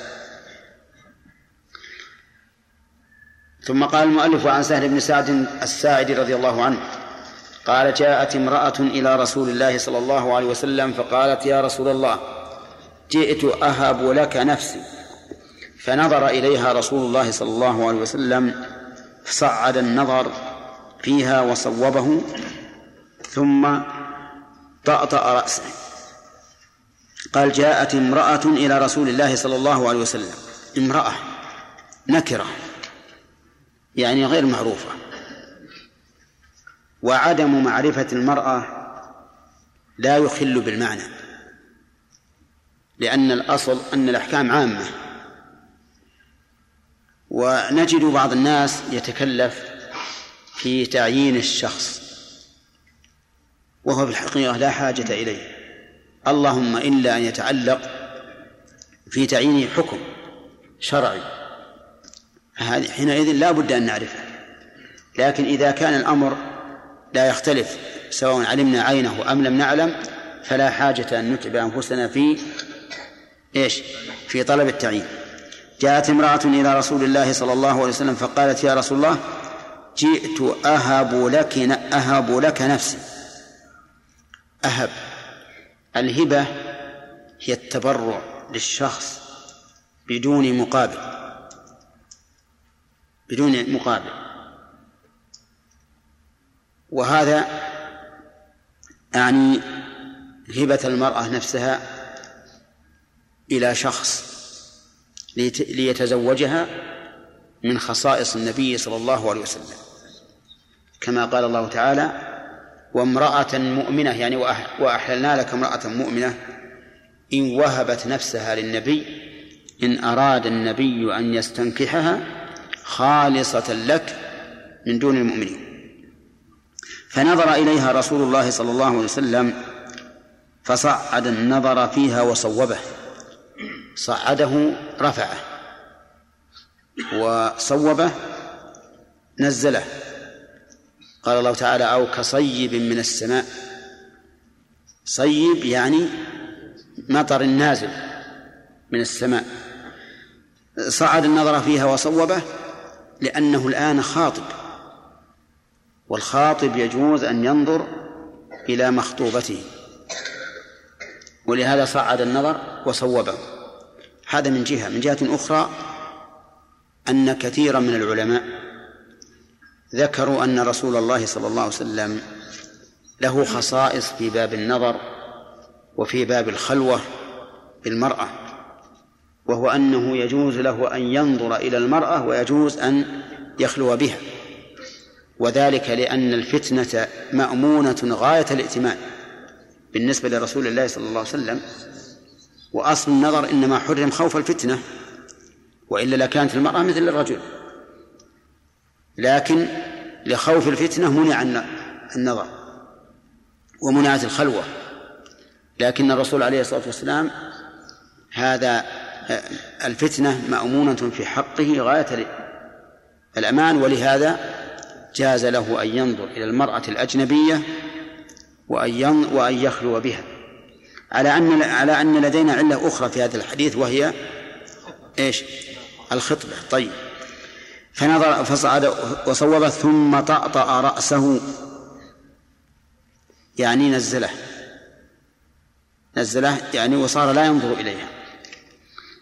ثم قال المؤلف عن سهل بن سعد الساعدي رضي الله عنه قال جاءت امرأة إلى رسول الله صلى الله عليه وسلم فقالت يا رسول الله جئت أهب لك نفسي. فنظر إليها رسول الله صلى الله عليه وسلم فصعد النظر فيها وصوبه ثم طأطأ رأسه. قال جاءت امرأة إلى رسول الله صلى الله عليه وسلم امرأة نكرة يعني غير معروفة. وعدم معرفة المرأة لا يخل بالمعنى. لأن الأصل أن الأحكام عامة. ونجد بعض الناس يتكلف في تعيين الشخص وهو في الحقيقة لا حاجة إليه. اللهم إلا أن يتعلق في تعيينه حكم شرعي. هذه حينئذ لا بد أن نعرفه لكن إذا كان الأمر لا يختلف سواء علمنا عينه أم لم نعلم فلا حاجة أن نتعب أنفسنا في إيش؟ في طلب التعيين. جاءت امرأة إلى رسول الله صلى الله عليه وسلم فقالت يا رسول الله جئت أهب لك أهب لك نفسي. أهب. الهبة هي التبرع للشخص بدون مقابل. بدون مقابل. وهذا يعني هبة المرأة نفسها إلى شخص ليتزوجها من خصائص النبي صلى الله عليه وسلم. كما قال الله تعالى وامرأة مؤمنة يعني وأحللنا لك امرأة مؤمنة إن وهبت نفسها للنبي إن أراد النبي أن يستنكحها خالصة لك من دون المؤمنين. فنظر إليها رسول الله صلى الله عليه وسلم فصعد النظر فيها وصوبه. صعده رفعه. وصوبه نزله. قال الله تعالى أو كصيب من السماء. صيب يعني مطر نازل من السماء. صعد النظر فيها وصوبه لأنه الآن خاطب. والخاطب يجوز أن ينظر إلى مخطوبته. ولهذا صعد النظر وصوبه. هذا من جهة من جهة أخرى أن كثيرا من العلماء ذكروا أن رسول الله صلى الله عليه وسلم له خصائص في باب النظر وفي باب الخلوة بالمرأة وهو أنه يجوز له أن ينظر إلى المرأة ويجوز أن يخلو بها وذلك لأن الفتنة مأمونة غاية الائتمان بالنسبة لرسول الله صلى الله عليه وسلم وأصل النظر إنما حرم خوف الفتنة وإلا لكانت المرأة مثل الرجل. لكن لخوف الفتنة منع النظر ومنعت الخلوة. لكن الرسول عليه الصلاة والسلام هذا الفتنة مأمونة في حقه غاية الأمان ولهذا جاز له أن ينظر إلى المرأة الأجنبية وأن وأن يخلو بها. على أن على أن لدينا علة أخرى في هذا الحديث وهي إيش؟ الخطبة. طيب. فنظر فصعد وصوب ثم طأطأ رأسه. يعني نزله. نزله يعني وصار لا ينظر إليها.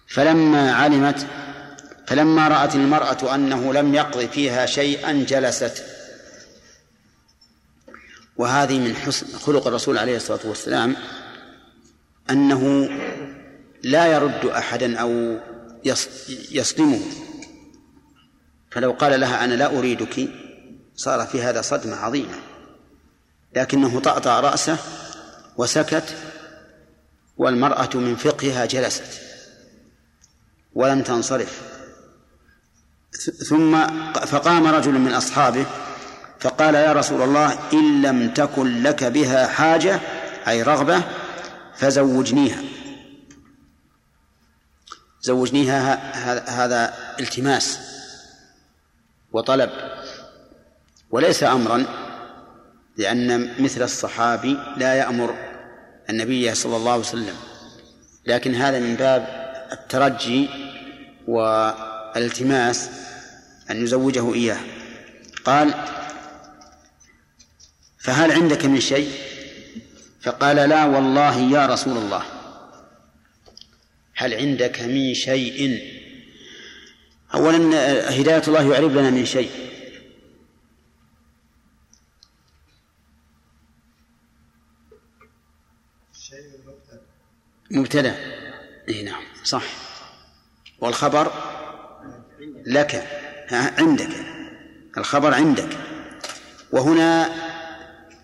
فلما علمت فلما رأت المرأة أنه لم يقض فيها شيئا جلست. وهذه من حسن خلق الرسول عليه الصلاة والسلام أنه لا يرد أحدا أو يصدمه. فلو قال لها أنا لا أريدك صار في هذا صدمة عظيمة. لكنه طأطأ رأسه وسكت والمرأة من فقهها جلست ولم تنصرف. ثم فقام رجل من أصحابه فقال يا رسول الله إن لم تكن لك بها حاجة أي رغبة فزوجنيها. زوجنيها هذا التماس وطلب. وليس أمرا لأن مثل الصحابي لا يأمر النبي صلى الله عليه وسلم. لكن هذا من باب الترجي والالتماس أن يزوجه إياه. قال فهل عندك من شيء؟ فقال لا والله يا رسول الله. هل عندك من شيء؟ أولا هداية الله يعرف لنا من شيء. مبتدأ. إي نعم صح. والخبر؟ لك. عندك. الخبر عندك. وهنا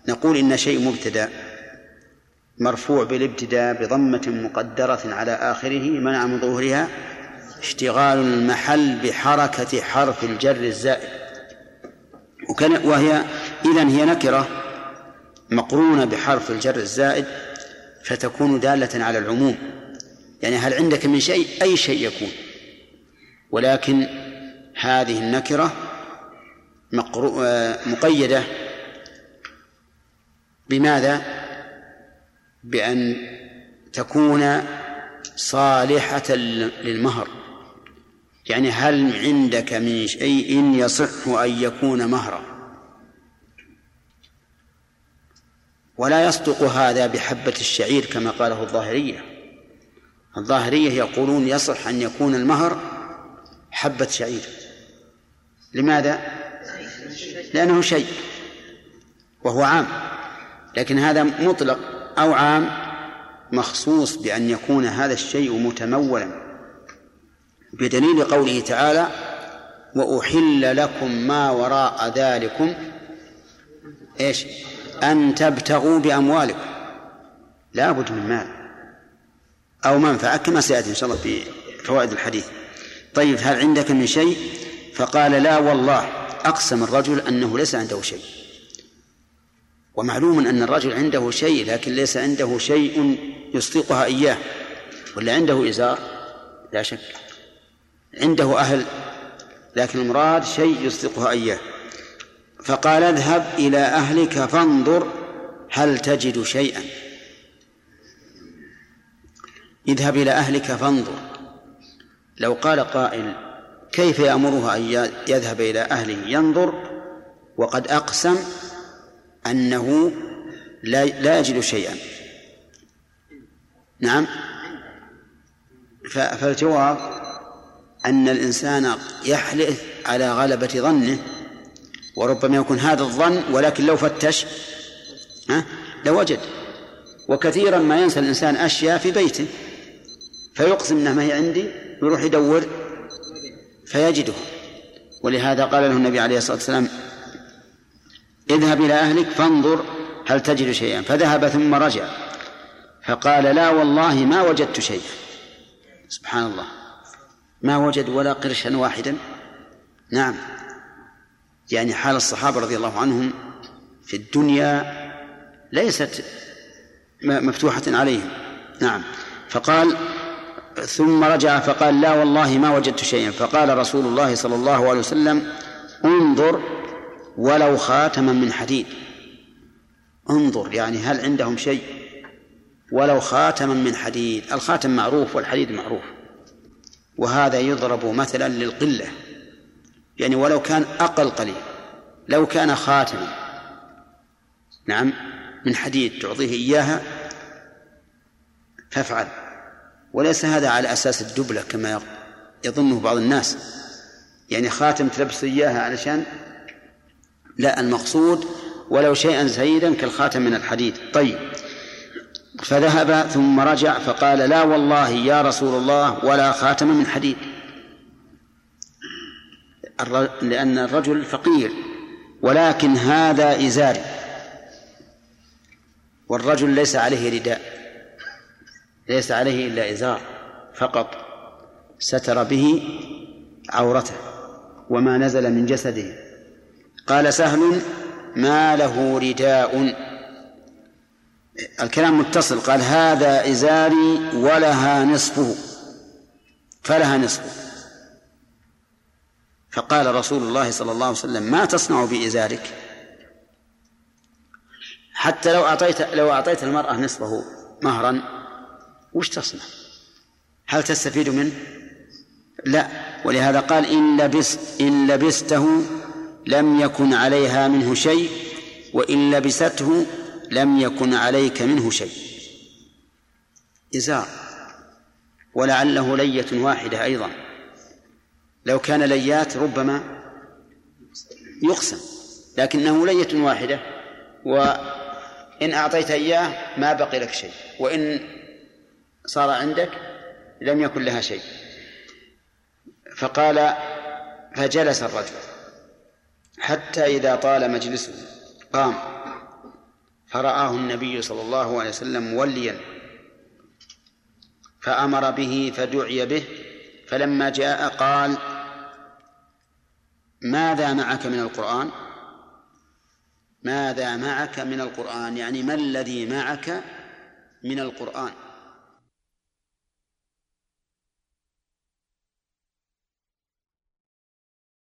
نقول إن شيء مبتدأ. مرفوع بالابتداء بضمة مقدرة على آخره منع من ظهورها اشتغال المحل بحركة حرف الجر الزائد. وكان وهي إذن هي نكرة مقرونة بحرف الجر الزائد فتكون دالة على العموم. يعني هل عندك من شيء؟ أي شيء يكون. ولكن هذه النكرة مقرو... مقيدة. بماذا؟ بأن تكون صالحة للمهر. يعني هل عندك من شيء يصح أن يكون مهرا؟ ولا يصدق هذا بحبة الشعير كما قاله الظاهرية. الظاهرية يقولون يصح أن يكون المهر حبة شعير. لماذا؟ لأنه شيء وهو عام. لكن هذا مطلق. أو عام مخصوص بأن يكون هذا الشيء متمولا بدليل قوله تعالى وأحل لكم ما وراء ذلكم إيش؟ أن تبتغوا بأموالكم. لا بد من مال أو منفعة كما سيأتي إن شاء الله في فوائد الحديث. طيب هل عندك من شيء؟ فقال لا والله أقسم الرجل أنه ليس عنده شيء. ومعلوم أن الرجل عنده شيء لكن ليس عنده شيء يصدقها إياه. ولا عنده إزار؟ لا شك. عنده أهل لكن المراد شيء يصدقها إياه. فقال اذهب إلى أهلك فانظر هل تجد شيئا. اذهب إلى أهلك فانظر. لو قال قائل كيف يأمرها أن يذهب إلى أهله؟ ينظر وقد أقسم أنه لا لا يجد شيئا. نعم. فالجواب أن الإنسان يحلف على غلبة ظنه وربما يكون هذا الظن ولكن لو فتش ها لوجد. وكثيرا ما ينسى الإنسان أشياء في بيته فيقسم انها ما هي عندي ويروح يدور فيجده. ولهذا قال له النبي عليه الصلاة والسلام اذهب إلى أهلك فانظر هل تجد شيئا. فذهب ثم رجع. فقال لا والله ما وجدت شيئا. سبحان الله. ما وجد ولا قرشا واحدا. نعم. يعني حال الصحابة رضي الله عنهم في الدنيا ليست مفتوحة عليهم. نعم. فقال ثم رجع فقال لا والله ما وجدت شيئا. فقال رسول الله صلى الله عليه وسلم انظر ولو خاتما من حديد. انظر يعني هل عندهم شيء؟ ولو خاتما من حديد. الخاتم معروف والحديد معروف. وهذا يضرب مثلا للقلة. يعني ولو كان أقل قليل لو كان خاتما. نعم من حديد تعطيه إياها فافعل وليس هذا على أساس الدبلة كما يظنه بعض الناس. يعني خاتم تلبس إياها علشان لا المقصود ولو شيئا زيدا كالخاتم من الحديد. طيب. فذهب ثم رجع فقال لا والله يا رسول الله ولا خاتم من حديد. لأن الرجل فقير ولكن هذا إزاري. والرجل ليس عليه رداء ليس عليه إلا إزار فقط. ستر به عورته وما نزل من جسده. قال سهل ما له رداء. الكلام متصل قال هذا إزاري ولها نصفه فلها نصفه. فقال رسول الله صلى الله عليه وسلم ما تصنع بإزارك؟ حتى لو أعطيت لو أعطيت المرأة نصفه مهرا وش تصنع؟ هل تستفيد منه؟ لا. ولهذا قال إن لبس إن لبسته لم يكن عليها منه شيء وإن لبسته لم يكن عليك منه شيء. إزار. ولعله لية واحدة أيضا. لو كان ليات ربما يقسم لكنه لية واحدة وإن أعطيت إياه ما بقي لك شيء وإن صار عندك لم يكن لها شيء. فقال فجلس الرجل. حتى إذا طال مجلسه قام. فرآه النبي صلى الله عليه وسلم موليا. فأمر به فدعي به فلما جاء قال ماذا معك من القرآن؟ ماذا معك من القرآن؟ يعني ما الذي معك من القرآن؟